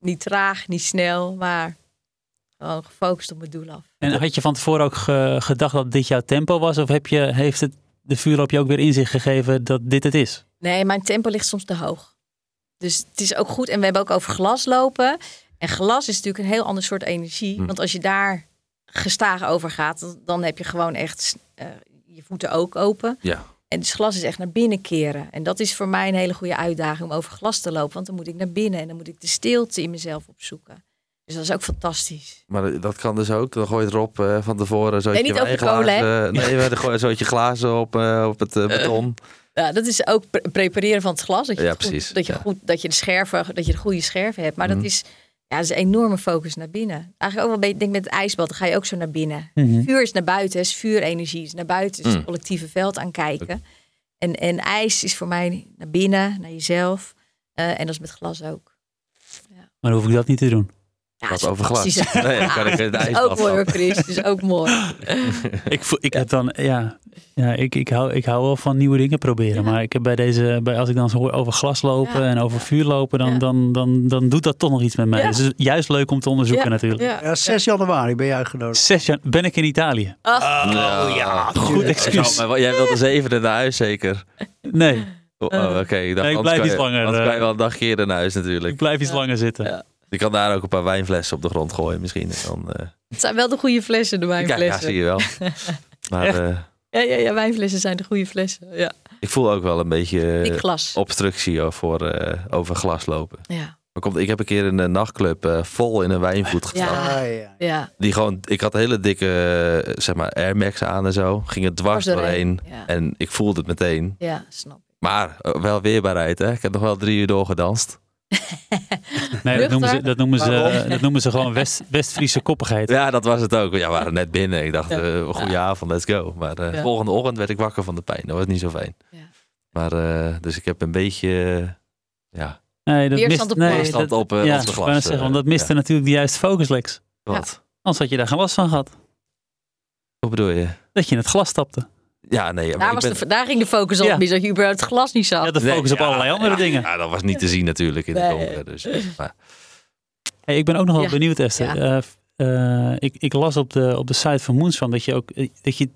Niet traag, niet snel, maar gewoon gefocust op mijn doel af. En had je van tevoren ook ge- gedacht dat dit jouw tempo was? Of heb je, heeft het de vuurloop je ook weer inzicht gegeven dat dit het is? Nee, mijn tempo ligt soms te hoog. Dus het is ook goed. En we hebben ook over glas lopen. En glas is natuurlijk een heel ander soort energie. Hm. Want als je daar gestaag over gaat, dan- heb je gewoon echt eh, je voeten ook open. Ja. En dus glas is echt naar binnen keren. En dat is voor mij een hele goede uitdaging om over glas te lopen. Want dan moet ik naar binnen en dan moet ik de stilte in mezelf opzoeken. Dus dat is ook fantastisch. Maar dat kan dus ook. Dan gooit Rob eh, van tevoren zo Nee, niet over kolen, hè? Nee, we gooien zootje glazen op, eh, op het eh, beton. Ja, dat is ook pre- prepareren van het glas. Dat je, Ja, het goed- precies, dat je, ja. goed, dat je de scherven, dat je de goede scherven hebt. Maar Mhm. dat is, ja, dat is een enorme focus naar binnen. Eigenlijk ook wel, een beetje- denk met het ijsbad, dan ga je ook zo naar binnen. Mhm. Vuur is naar buiten, is vuurenergie. Is naar buiten, is het Mm. collectieve veld aankijken. En, en ijs is voor mij naar binnen, naar jezelf. Eh, en dat is met glas ook. Maar dan hoef ik dat niet te doen. Ja, Wat over glas. Nee, dan kan ik het Het is ook mooi hoor. Chris. Het is ook mooi. Ik, voel- ik heb dan, ja, ja ik, ik, hou, ik hou wel van nieuwe dingen proberen. Ja. Maar ik heb bij deze, bij, als ik dan zo hoor over glas lopen Ja. en over vuur lopen, dan, Ja. dan, dan, dan doet dat toch nog iets met mij. Ja. Dus het is juist leuk om te onderzoeken Ja, natuurlijk. Ja. Ja, 6 januari ben je uitgenodigd. 6 jan ben ik in Italië. Ach, Nou, ja, Goed excuus. Maar jij wilde zevende naar huis zeker? Nee, Oh, oh, oké. Ik dacht, Nee, ik blijf iets langer, kan je eh. wel een dag eerder naar huis natuurlijk. ik blijf iets langer zitten. Ja. Je kan daar ook een paar wijnflessen op de grond gooien misschien. En Dan, eh, het zijn wel de goede flessen, de ja, ja, wijnflessen. zie je wel. Maar eh, Ja, ja, ja, wijnflessen zijn de goede flessen. Ja. ik voel ook wel een beetje eh, glas. obstructie voor eh, over glas lopen. Ja. Maar komt, ik heb een keer in een nachtclub vol in een wijnvoet gestaan. Ja. Ah, ja. Ja. Die gewoon, ik had hele dikke zeg maar Air Max aan en zo. Ging het dwars doorheen. doorheen, ja. En ik voelde het meteen. Ja, snap ik. Maar wel weerbaarheid hè. Ik heb nog wel drie uur doorgedanst. Nee, dat noemen ze, dat noemen ze, Waarom? dat noemen ze gewoon West, West-Friese koppigheid. Ja, dat was het ook. Ja, we waren net binnen. Ik dacht, Ja. eh goeie avond, let's go. Maar eh, Ja. volgende ochtend werd ik wakker van de pijn. Dat was niet zo fijn. Ja. Maar, eh, dus ik heb een beetje, eh, ja, Nee, dat Weerstand mist, op nee, dat- op, eh, ja, op de glas. zeggen, want dat eh, miste natuurlijk de juiste focus, Lex. Wat? Anders had je daar geen last van gehad. Hoe bedoel je? Dat je in het glas stapte. Ja, nee. maar Daar, ik was ben- de, daar ging de focus op, Ja. mis dat je überhaupt het glas niet zag. Ja, de Nee, focus op ja, allerlei andere ja, dingen. Ja, dat was niet te zien natuurlijk in Nee. het donker. Dus, maar, Hey, ik ben ook nog wel Ja. benieuwd, Esther. Ja. Eh, eh, ik, ik las op de, op de site van Moonsfam dat je ook eh, dat je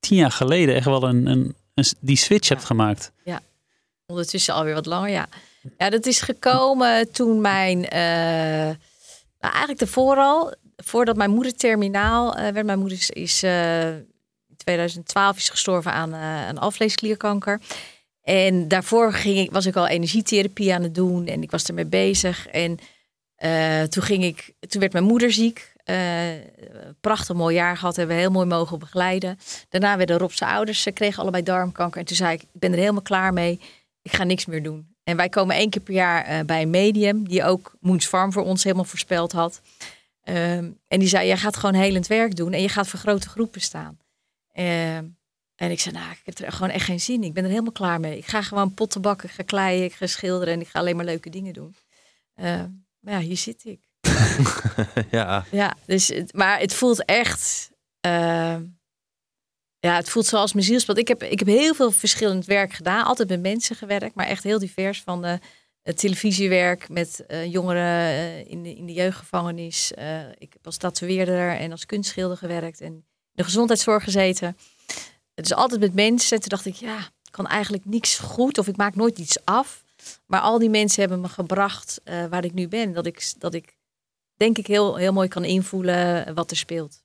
tien jaar geleden echt wel een, een, een die switch Ja. hebt gemaakt. Ondertussen alweer wat langer, ja. Ja, dat is gekomen toen mijn... eh, nou, eigenlijk daarvoor al. Voordat mijn moeder terminaal eh, werd. Mijn moeder is, eh, 2012 is gestorven aan eh een. En daarvoor ging ik, was ik al energietherapie aan het doen. En ik was ermee bezig. En eh, toen, ging ik, toen werd mijn moeder ziek. Eh, prachtig mooi jaar gehad. Hebben we heel mooi mogen begeleiden. Daarna werden Rob's ouders. Ze kregen allebei darmkanker. En toen zei ik, ik ben er helemaal klaar mee. Ik ga niks meer doen. En wij komen één keer per jaar bij een medium. Die ook Moons Farm voor ons helemaal voorspeld had. Ehm, en die zei, jij gaat gewoon helend werk doen. En je gaat voor grote groepen staan. Ehm, En ik zei, nou, ik heb er gewoon echt geen zin in. Ik ben er helemaal klaar mee. Ik ga gewoon potten bakken, ik ga kleien, ik ga schilderen en ik ga alleen maar leuke dingen doen. Uh, maar ja, hier zit ik. ja. Ja, dus, maar het voelt echt... Uh, ja, het voelt zoals mijn zielspad. Ik heb, ik heb heel veel verschillend werk gedaan. Altijd met mensen gewerkt, maar echt heel divers. Van de, het televisiewerk met uh, jongeren uh, in, de, in de jeugdgevangenis. Ik heb als tatoeëerder en als kunstschilder gewerkt. En de gezondheidszorg gezeten. Het is altijd met mensen. En toen dacht ik, ja, ik kan eigenlijk niks goed. Of ik maak nooit iets af. Maar al die mensen hebben me gebracht waar ik nu ben. Dat ik, dat ik denk ik heel, heel mooi kan invoelen wat er speelt.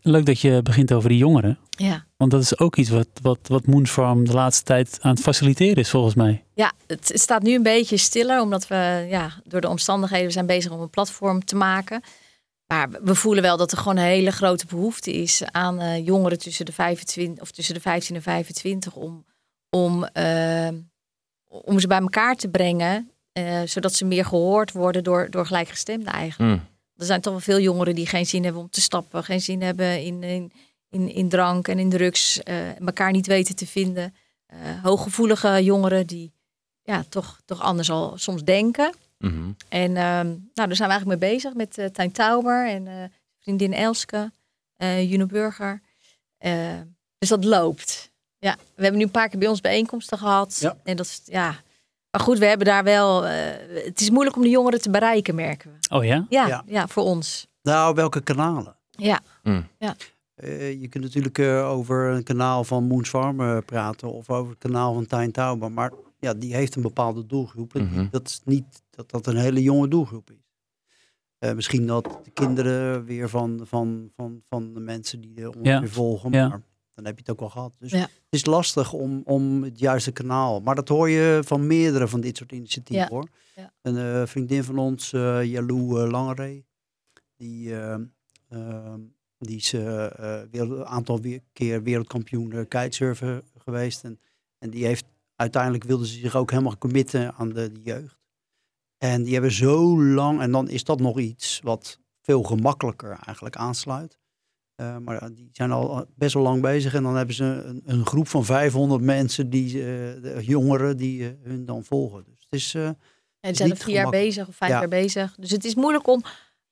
Leuk dat je begint over die jongeren. Ja. Want dat is ook iets wat, wat, wat Moonsfarm de laatste tijd aan het faciliteren is, volgens mij. Ja, het staat nu een beetje stiller, omdat we ja, door de omstandigheden zijn bezig om een platform te maken. Maar we voelen wel dat er gewoon een hele grote behoefte is aan uh, jongeren tussen de, 25, of tussen de 15 en 25 om, om, uh, om ze bij elkaar te brengen. Uh, zodat ze meer gehoord worden door, door gelijkgestemden eigenlijk. Mm. Er zijn toch wel veel jongeren die geen zin hebben om te stappen, geen zin hebben in, in, in, in drank en in drugs, elkaar niet weten te vinden. Hooggevoelige jongeren die ja, toch, toch anders al soms denken. Mm -hmm. En um, nou, daar zijn we eigenlijk mee bezig met uh, Tijn Tauber en vriendin Elske, Juno Burger. dus dat loopt. Ja, we hebben nu een paar keer bij ons bijeenkomsten gehad. Ja. En dat is, ja, maar goed, we hebben daar wel. Uh, het is moeilijk om de jongeren te bereiken, merken we. Oh ja? Ja, Ja. ja. voor ons. Nou, welke kanalen? Ja, Mm. Eh, je kunt natuurlijk eh, over een kanaal van Moons Farm eh, praten of over het kanaal van Tijn Tauber. Maar ja, die heeft een bepaalde doelgroep. Mhm. Dat is niet dat dat een hele jonge doelgroep is. Eh, misschien dat de kinderen weer van, van, van, van de mensen die er ongeveer Ja, volgen. ja. Maar dan heb je het ook al gehad. Dus Ja. het is lastig om, om het juiste kanaal. Maar dat hoor je van meerdere van dit soort initiatieven Ja, hoor. ja. Een eh, vriendin van ons, eh Jalou eh, Langeree, die, eh, eh, die is een aantal keer wereldkampioen kitesurfen geweest. En, en die heeft uiteindelijk wilde ze zich ook helemaal committen aan de, de jeugd. En die hebben zo lang, en dan is dat nog iets wat veel gemakkelijker eigenlijk aansluit. Eh, maar die zijn al best wel lang bezig en dan hebben ze een, een groep van 500 mensen, die, eh, de jongeren, die eh, hun dan volgen. Dus het is, eh, En ze zijn er vier jaar bezig of vijf Ja. jaar bezig. Dus het is moeilijk om.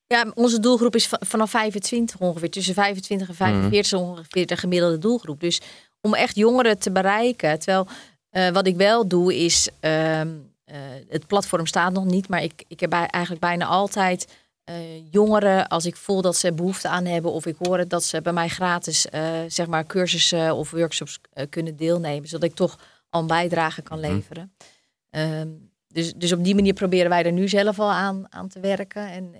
Ja, onze doelgroep is va- vanaf 25 ongeveer. Tussen 25 en 45 is ongeveer de gemiddelde doelgroep. Dus om echt jongeren te bereiken. Terwijl eh, wat ik wel doe is. ehm, eh, het platform staat nog niet, maar ik, ik heb bij- eigenlijk bijna altijd eh, jongeren, als ik voel dat ze behoefte aan hebben, of ik hoor het dat ze bij mij gratis zeg maar cursussen of workshops kunnen deelnemen, zodat ik toch al een bijdrage kan Mhm. leveren. Ehm, dus, dus op die manier proberen wij er nu zelf al aan, aan te werken. En,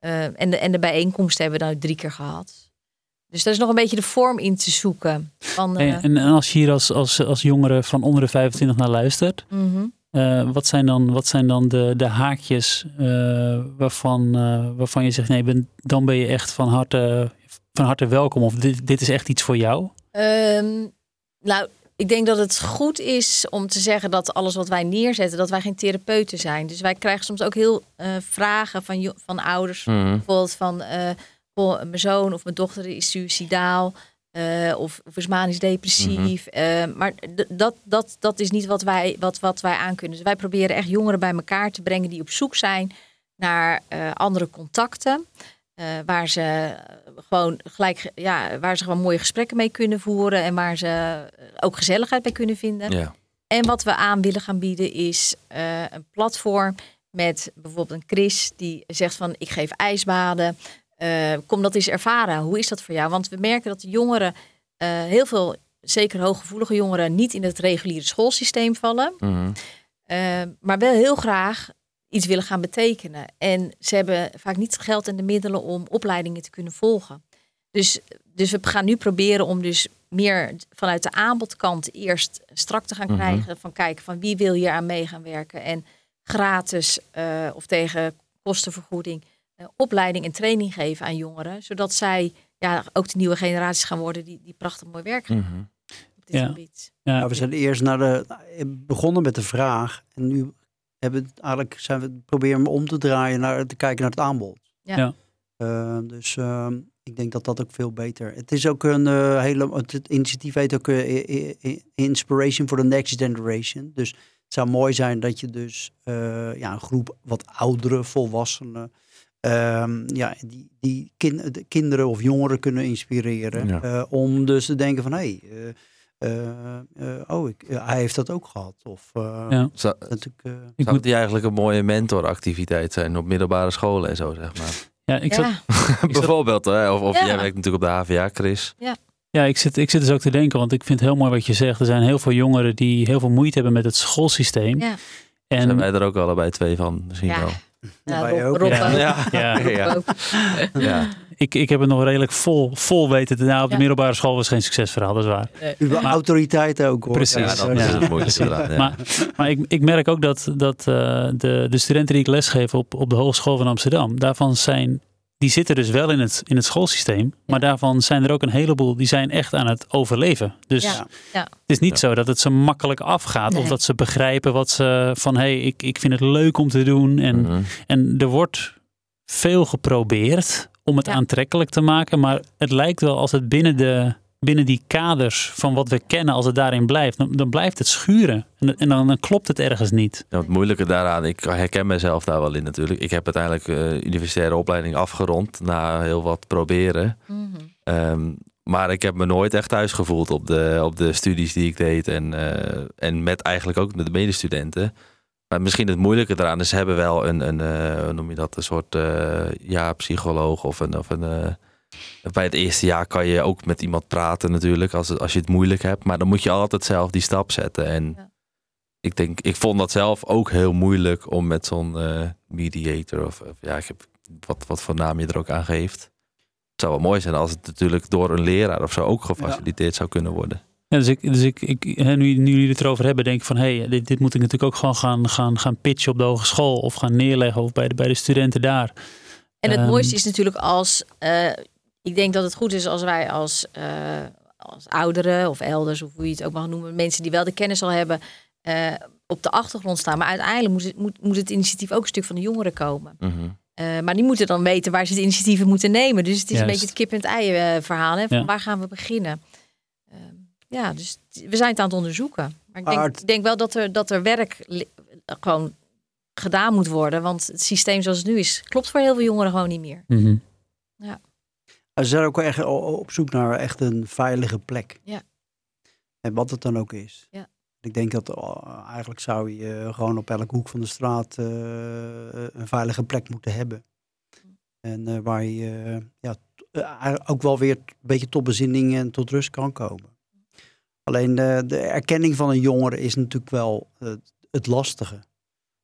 en, en, de, en de bijeenkomst hebben we nou drie keer gehad. Dus daar is nog een beetje de vorm in te zoeken. Van, eh, En, en als je hier als, als, als jongere van onder de 25 naar luistert, mhm. eh, wat zijn dan, wat zijn dan de, de haakjes eh, waarvan, eh, waarvan je zegt, nee, ben, dan ben je echt van harte, van harte welkom of dit, dit is echt iets voor jou? Ehm, nou, ik denk dat het goed is om te zeggen dat alles wat wij neerzetten, dat wij geen therapeuten zijn. Dus wij krijgen soms ook heel eh, vragen van, van ouders. Mhm. Bijvoorbeeld van, eh, mijn zoon of mijn dochter is suicidaal. eh, of, of is manisch depressief. Eh, maar dat, dat, dat is niet wat wij, wat, wat wij aankunnen. Dus wij proberen echt jongeren bij elkaar te brengen die op zoek zijn naar eh, andere contacten. eh, waar ze eh, gewoon gelijk, ja, waar ze gewoon mooie gesprekken mee kunnen voeren en waar ze eh, ook gezelligheid bij kunnen vinden. Ja. En wat we aan willen gaan bieden is eh, een platform met bijvoorbeeld een Chris die zegt van ik geef ijsbaden. Eh, kom dat eens ervaren. Hoe is dat voor jou? Want we merken dat de jongeren, eh, heel veel, zeker hooggevoelige jongeren, niet in het reguliere schoolsysteem vallen. Mhm. Eh, maar wel heel graag iets willen gaan betekenen. En ze hebben vaak niet het geld en de middelen om opleidingen te kunnen volgen. Dus, dus we gaan nu proberen om dus meer vanuit de aanbodkant eerst strak te gaan Mhm. krijgen. Van kijken van wie wil hier aan mee gaan werken. En gratis of tegen kostenvergoeding opleiding en training geven aan jongeren. Zodat zij ja, ook de nieuwe generaties gaan worden die, die prachtig mooi werk gaan Mhm. doen op dit Ja. gebied. Ja, Nou, we zijn eerst naar de, begonnen met de vraag. En nu hebben we het eigenlijk zijn we proberen om te draaien naar te kijken naar het aanbod. Ja. Ja. Eh, dus ehm, ik denk dat dat ook veel beter. Het is ook een eh, hele. Het, het initiatief heet ook eh, Inspiration for the Next Generation. Dus het zou mooi zijn dat je dus eh, ja, een groep wat oudere volwassenen. Ehm, ja, die, die kin- de kinderen of jongeren kunnen inspireren. Ja. eh, om dus te denken van hé, hey, eh, eh, oh, ik, hij heeft dat ook gehad. Of eh, Ja. Zou, natuurlijk, eh, Ik zou moet, die eigenlijk een mooie mentoractiviteit zijn op middelbare scholen en zo, zeg maar? ja, ik zat, ja, Bijvoorbeeld, hè? of, of Ja. jij werkt natuurlijk op de HVA, Chris. Ja, ik zit, ik zit dus ook te denken, want ik vind het heel mooi wat je zegt. Er zijn heel veel jongeren die heel veel moeite hebben met het schoolsysteem. ja. Zijn En wij er ook allebei twee van, misschien Ja. wel. Ja, Rob, ook. Rob Ja. Ja. ja, Rob Ja. ook. Ja. ik, ik heb het nog redelijk vol, vol weten te nou, Op de Ja. middelbare school was geen succesverhaal, dat is waar. uw Maar- autoriteit ook hoor. Precies. Dat is het. Ja. Maar, maar ik, ik merk ook dat, dat eh, de, de studenten die ik lesgeef op, op de Hogeschool van Amsterdam, daarvan zijn, die zitten dus wel in het, in het schoolsysteem, maar daarvan zijn er ook een heleboel die zijn echt aan het overleven. Dus Ja, ja. het is niet Ja. zo dat het ze makkelijk afgaat of dat ze begrijpen wat ze van hé, hey, ik, ik vind het leuk om te doen. En, Mhm. en er wordt veel geprobeerd om het Ja. aantrekkelijk te maken, maar het lijkt wel als het binnen de binnen die kaders van wat we kennen, als het daarin blijft, dan, dan blijft het schuren. En, en dan, dan klopt het ergens niet. Ja, het moeilijke daaraan, ik herken mezelf daar wel in natuurlijk. Ik heb uiteindelijk eh universitaire opleiding afgerond na heel wat proberen. Mhm. Ehm, maar ik heb me nooit echt thuis gevoeld op de, op de studies die ik deed. En, eh, en met eigenlijk ook met de medestudenten. Maar misschien het moeilijke daaraan is, ze hebben wel een, een eh, hoe noem je dat, een soort eh, ja, psycholoog of een. Of een eh, bij het eerste jaar kan je ook met iemand praten natuurlijk, als, het- als je het moeilijk hebt. Maar dan moet je altijd zelf die stap zetten. En Ja. ik denk, ik vond dat zelf ook heel moeilijk om met zo'n eh, mediator of, of ja, ik heb wat, wat voor naam je er ook aan geeft. Het zou wel mooi zijn als het natuurlijk door een leraar of zo ook gefaciliteerd zou kunnen worden. Ja, dus ik, dus ik, ik, hè, nu, nu jullie het erover hebben, denk ik van hé, hey, dit, dit moet ik natuurlijk ook gewoon gaan, gaan, gaan pitchen op de hogeschool of gaan neerleggen of bij de, bij de studenten daar. En het Ehm, mooiste is natuurlijk als, eh, ik denk dat het goed is als wij als, eh, als ouderen of elders, of hoe je het ook mag noemen, mensen die wel de kennis al hebben, eh, op de achtergrond staan. Maar uiteindelijk moet het, moet, moet het initiatief ook een stuk van de jongeren komen. Mhm. Eh, maar die moeten dan weten waar ze het initiatieven moeten nemen. Dus het is Juist. een beetje het kip en het ei verhaal. Hè? Van Ja. Waar gaan we beginnen? Ehm, ja, dus we zijn het aan het onderzoeken. Maar ik denk, ik denk wel dat er, dat er werk gewoon gedaan moet worden. Want het systeem zoals het nu is, klopt voor heel veel jongeren gewoon niet meer. Mhm. Ze zijn ook echt op zoek naar echt een veilige plek. Ja. En wat het dan ook is. Ja. Ik denk dat uh, eigenlijk zou je gewoon op elke hoek van de straat uh, een veilige plek moeten hebben. En uh, waar je uh, ja, uh, ook wel weer een beetje tot bezinning en tot rust kan komen. Alleen de, de erkenning van een jongere is natuurlijk wel het lastige.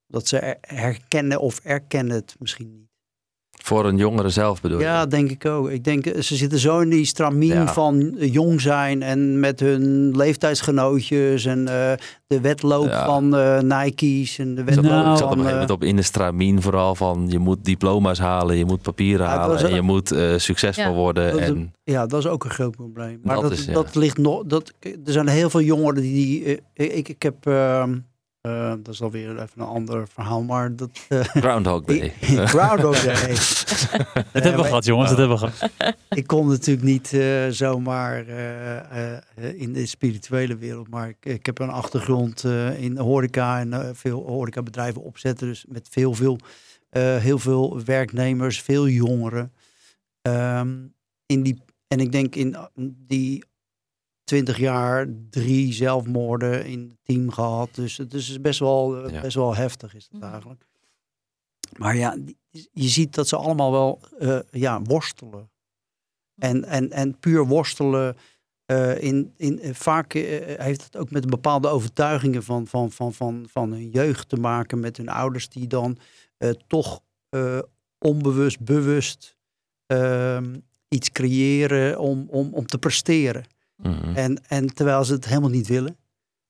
Dat ze herkennen of erkennen het misschien niet. Voor een jongere zelf bedoel je? Ja, denk ik ook. Ik denk, ze zitten zo in die stramien ja. van jong zijn en met hun leeftijdsgenootjes en uh, de wedloop ja. van uh, Nike's en de wedloop nou, ik zat op een gegeven moment op in de stramien vooral van je moet diploma's halen, je moet papieren ja, halen en je moet uh, succesvol worden. Dat is, en... Ja, dat is ook een groot probleem. Maar dat, dat, is, dat ligt nog... Dat, er zijn heel veel jongeren die... die ik, ik heb... Uh, dat is alweer even een ander verhaal, maar dat... Uh, Groundhog Day. Groundhog Day. dat hebben we gehad, jongens, dat hebben we gehad. ik kom natuurlijk niet uh, zomaar uh, in de spirituele wereld, maar ik, ik heb een achtergrond in de horeca en veel horecabedrijven opzetten, dus met veel, veel, heel veel werknemers, veel jongeren. Um, in die, en ik denk in die 20 jaar drie zelfmoorden in het team gehad. Dus het is best wel, ja. best wel heftig is het eigenlijk. Maar ja, je ziet dat ze allemaal wel uh, ja, worstelen. En, en, en puur worstelen. Uh, in, in, uh, vaak heeft het ook met bepaalde overtuigingen van, van, van, van, van hun jeugd te maken. Met hun ouders die dan toch onbewust, bewust ehm, iets creëren om, om, om te presteren. Mm -hmm. en, en terwijl ze het helemaal niet willen.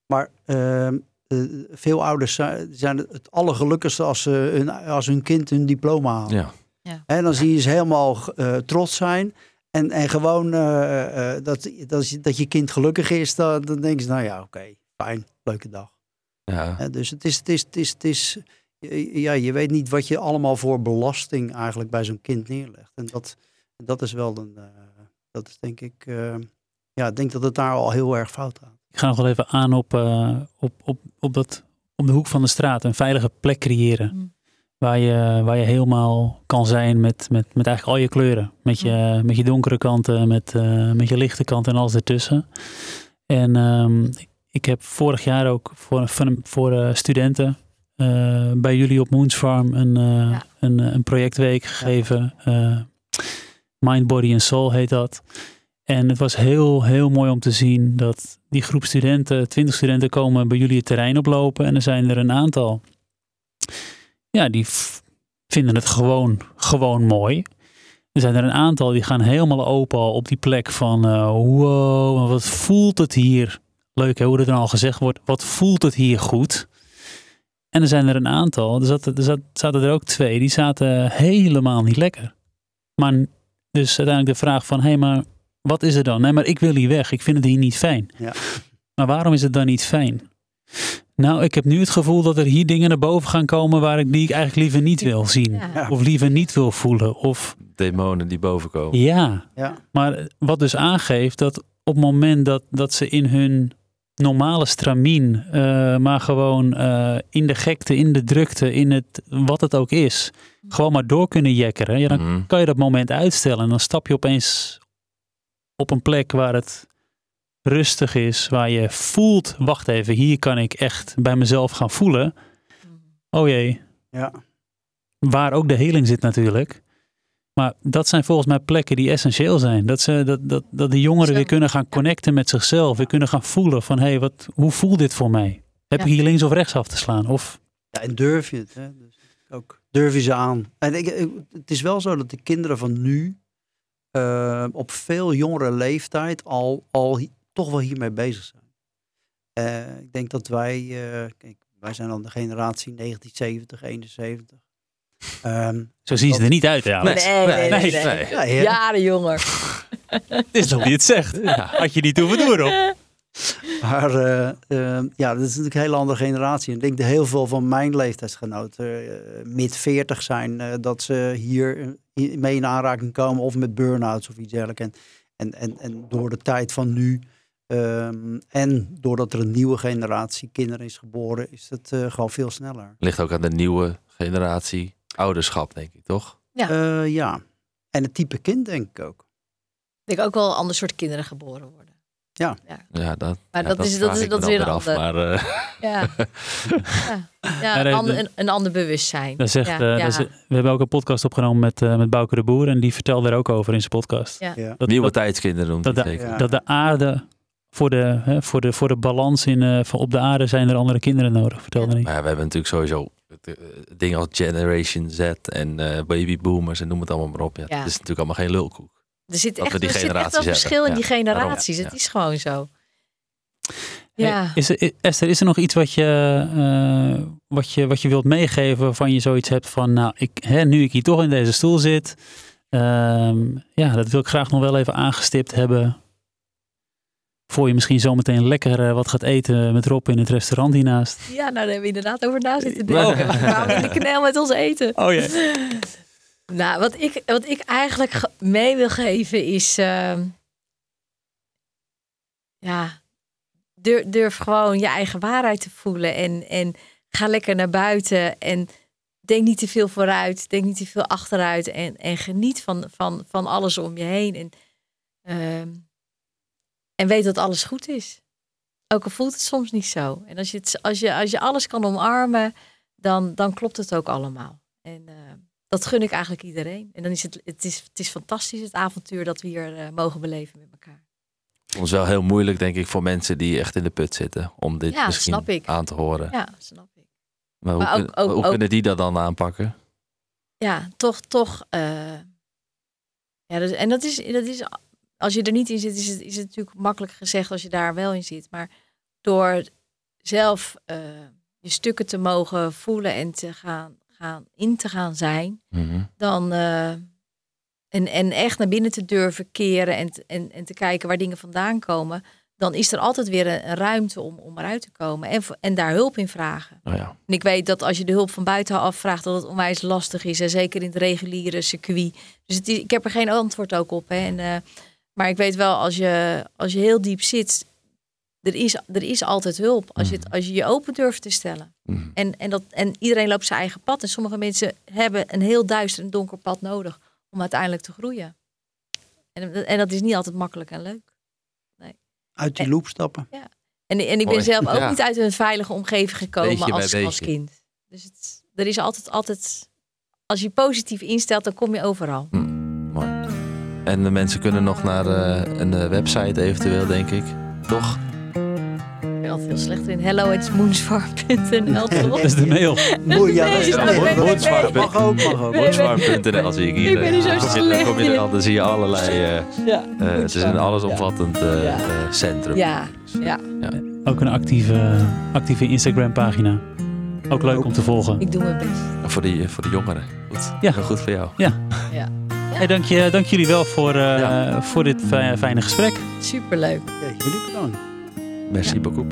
Maar uh, uh, veel ouders zijn, zijn het allergelukkigste als, ze hun, als hun kind hun diploma haalt. Ja. Ja. En dan zie je ze helemaal uh, trots zijn. En, en gewoon uh, dat, dat, dat je kind gelukkig is, dan, dan denken ze, nou ja, oké, okay, fijn, leuke dag. Ja. dus het is, het is, het is, het is, ja, je weet niet wat je allemaal voor belasting eigenlijk bij zo'n kind neerlegt. En dat, Dat is wel een, uh, dat is denk ik, uh, ja, ik denk dat het daar al heel erg fout gaat. Ik ga nog wel even aan op, uh, op, op, op, dat, op de hoek van de straat, een veilige plek creëren. Mm. Waar je, waar je helemaal kan zijn met, met, met eigenlijk al je kleuren. Met je, mm. met je donkere kanten, met, met je lichte kanten en alles ertussen. En um, ik heb vorig jaar ook voor, voor, voor studenten uh, bij jullie op Moons Farm een, uh, ja. een, een projectweek gegeven. Uh, Mind, Body and Soul heet dat. En het was heel, heel mooi om te zien dat die groep studenten, twintig studenten, komen bij jullie het terrein oplopen. En er zijn er een aantal, ja, die vinden het gewoon, gewoon mooi. Er zijn er een aantal die gaan helemaal open op die plek van, wow, wat voelt het hier? Leuk hè, hoe er dan al gezegd wordt, wat voelt het hier goed? En er zijn er een aantal, er zaten er, er ook twee, die zaten helemaal niet lekker. Maar dus uiteindelijk de vraag van, hé, hey, maar wat is er dan? Nee, maar ik wil hier weg, ik vind het hier niet fijn. Ja. Maar waarom is het dan niet fijn? Nou, ik heb nu het gevoel dat er hier dingen naar boven gaan komen waar ik die ik eigenlijk liever niet wil zien. Ja. Of liever niet wil voelen. Of demonen die boven komen. Ja. ja. Maar wat dus aangeeft dat op het moment dat, dat ze in hun normale stramien, uh, maar gewoon uh, in de gekte, in de drukte, in het wat het ook is, gewoon maar door kunnen jekkeren. Ja, dan Mhm. kan je dat moment uitstellen en dan stap je opeens op een plek waar het rustig is, waar je voelt, wacht even, hier kan ik echt bij mezelf gaan voelen. Oh jee, Ja. waar ook de heling zit natuurlijk. Maar dat zijn volgens mij plekken die essentieel zijn. Dat, ze, dat, dat, dat de jongeren weer kunnen gaan connecten met zichzelf. Weer kunnen gaan voelen van, hé, hey, wat, hoe voelt dit voor mij? Heb Ja. ik hier links of rechts af te slaan? Of, ja, en durf je het. Hè? Dus ook durf je ze aan. En ik, ik- het is wel zo dat de kinderen van nu eh, op veel jongere leeftijd al, al toch wel hiermee bezig zijn. Eh, ik denk dat wij, eh, kijk, wij zijn dan de generatie 1970, 71. Ehm, zo zien ze er niet uit, ja. Nee, nee, nee. nee, nee. nee. ja, ja. Jaren jonger. Het is toch wie het zegt. Had je niet hoeven doen, Rob. Maar eh, eh, ja, dat is natuurlijk een hele andere generatie. En ik denk dat heel veel van mijn leeftijdsgenoten eh, mid 40 zijn, eh, dat ze hier mee in aanraking komen of met burn-outs of iets dergelijks. En, en, en, en door de tijd van nu ehm, en doordat er een nieuwe generatie kinderen is geboren, is het eh, gewoon veel sneller. Ligt ook aan de nieuwe generatie ouderschap, denk ik, toch? Ja. Ja. ja. En het type kind denk ik ook. Ik denk ook wel een ander soort kinderen geboren worden. Ja, dat, Maar ja, dat is- dat is- dat is dan weer een ander- Maar eh, Ja, ja. ja Maar, een, ander, de- een, een ander bewustzijn. Dat zegt, ja, eh, ja. dat is- we hebben ook een podcast opgenomen met, eh met Bouke de Boer. En die vertelde er ook over in zijn podcast. Ja. Ja. Dat, nieuwe dat, tijdskinderen noemt dat de- zeker. Ja. dat de aarde, voor de, hè, voor de, voor de balans in, eh, van op de aarde zijn er andere kinderen nodig, vertelde hij. Maar ja, we hebben natuurlijk sowieso dingen als Generation Z en eh babyboomers en noem het allemaal maar op. Ja, Ja. Het is natuurlijk allemaal geen lulkoek. Er zit echt, we die er zit echt generaties wel hebben. verschil in die generaties. Het is gewoon zo. Hey, Ja. is er, Esther, is er nog iets wat je, eh, wat, je, wat je wilt meegeven waarvan je zoiets hebt van, nou, ik, hè, nu ik hier toch in deze stoel zit, ehm, ja, dat wil ik graag nog wel even aangestipt hebben. Voor je misschien zometeen lekker eh, wat gaat eten met Rob in het restaurant hiernaast. ja, nou daar hebben we inderdaad over na zitten Oh. denken. We kwamen in de knel met ons eten. Oh ja. Nou, wat ik, wat ik eigenlijk ge- mee wil geven is... ehm, ja, durf, durf gewoon je eigen waarheid te voelen. En, en ga lekker naar buiten. En denk niet te veel vooruit. Denk niet te veel achteruit. En, en geniet van, van, van alles om je heen. En, ehm, en weet dat alles goed is. Ook al voelt het soms niet zo. En als je, het, als je, als je alles kan omarmen, dan, dan klopt het ook allemaal. En eh, dat gun ik eigenlijk iedereen. En dan is het, het, is, het is fantastisch, het avontuur dat we hier eh, mogen beleven met elkaar. Het is wel heel moeilijk, denk ik, voor mensen die echt in de put zitten. Om dit Ja, misschien aan te horen. Ja, snap ik. Maar hoe, Maar ook- kun- ook- hoe ook- kunnen die dat dan aanpakken? Ja, toch, toch. eh, ja, dus, en dat is, dat is, als je er niet in zit, is het, is het natuurlijk makkelijk gezegd als je daar wel in zit. Maar door zelf eh, je stukken te mogen voelen en te gaan, gaan in te gaan zijn, Mhm. dan eh, en, en echt naar binnen te durven keren en, te- en, en te kijken waar dingen vandaan komen, dan is er altijd weer een, een ruimte om, om eruit te komen. En, en daar hulp in vragen. Oh ja. En ik weet dat als je de hulp van buitenaf vraagt, dat het onwijs lastig is. En zeker in het reguliere circuit. Dus het is- ik heb er geen antwoord ook op. Hè. En, eh, maar ik weet wel, als je, als je heel diep zit, er is, er is altijd hulp. Als je, het, als je je open durft te stellen. Mhm. En, en, dat, en iedereen loopt zijn eigen pad. En sommige mensen hebben een heel duister en donker pad nodig om uiteindelijk te groeien. En, en dat is niet altijd makkelijk en leuk. Uit die En- loop stappen. En, en ik ben Mooi. zelf ook Ja. niet uit een veilige omgeving gekomen Beetje als, als kind. Dus het, er is altijd, altijd, als je positief instelt, dan kom je overal. Mooi. En de mensen kunnen nog naar eh, een eh, website eventueel, denk ik. Toch? Heel slecht in. Hello, it's moonsfar.nl toch? Dat is de mail. Ja, nee. Mag ook, mag ook. Watchfarm.nl zie ik hier. Ik ben niet zo Dan kom je- Dan, kom je er al, dan zie je allerlei... eh, Ja, eh, het is een allesomvattend eh, Ja. eh, centrum. ja, ja, Ook een actieve, actieve Instagram pagina. Ook leuk om te volgen. ik doe mijn best. Voor, die, voor de jongeren. Goed. Ja. Goed voor jou. Hey, dank, je, dank jullie wel voor, eh, Ja. voor dit fi- fijne gesprek. Superleuk. Ja, jullie bedankt. Merci beaucoup.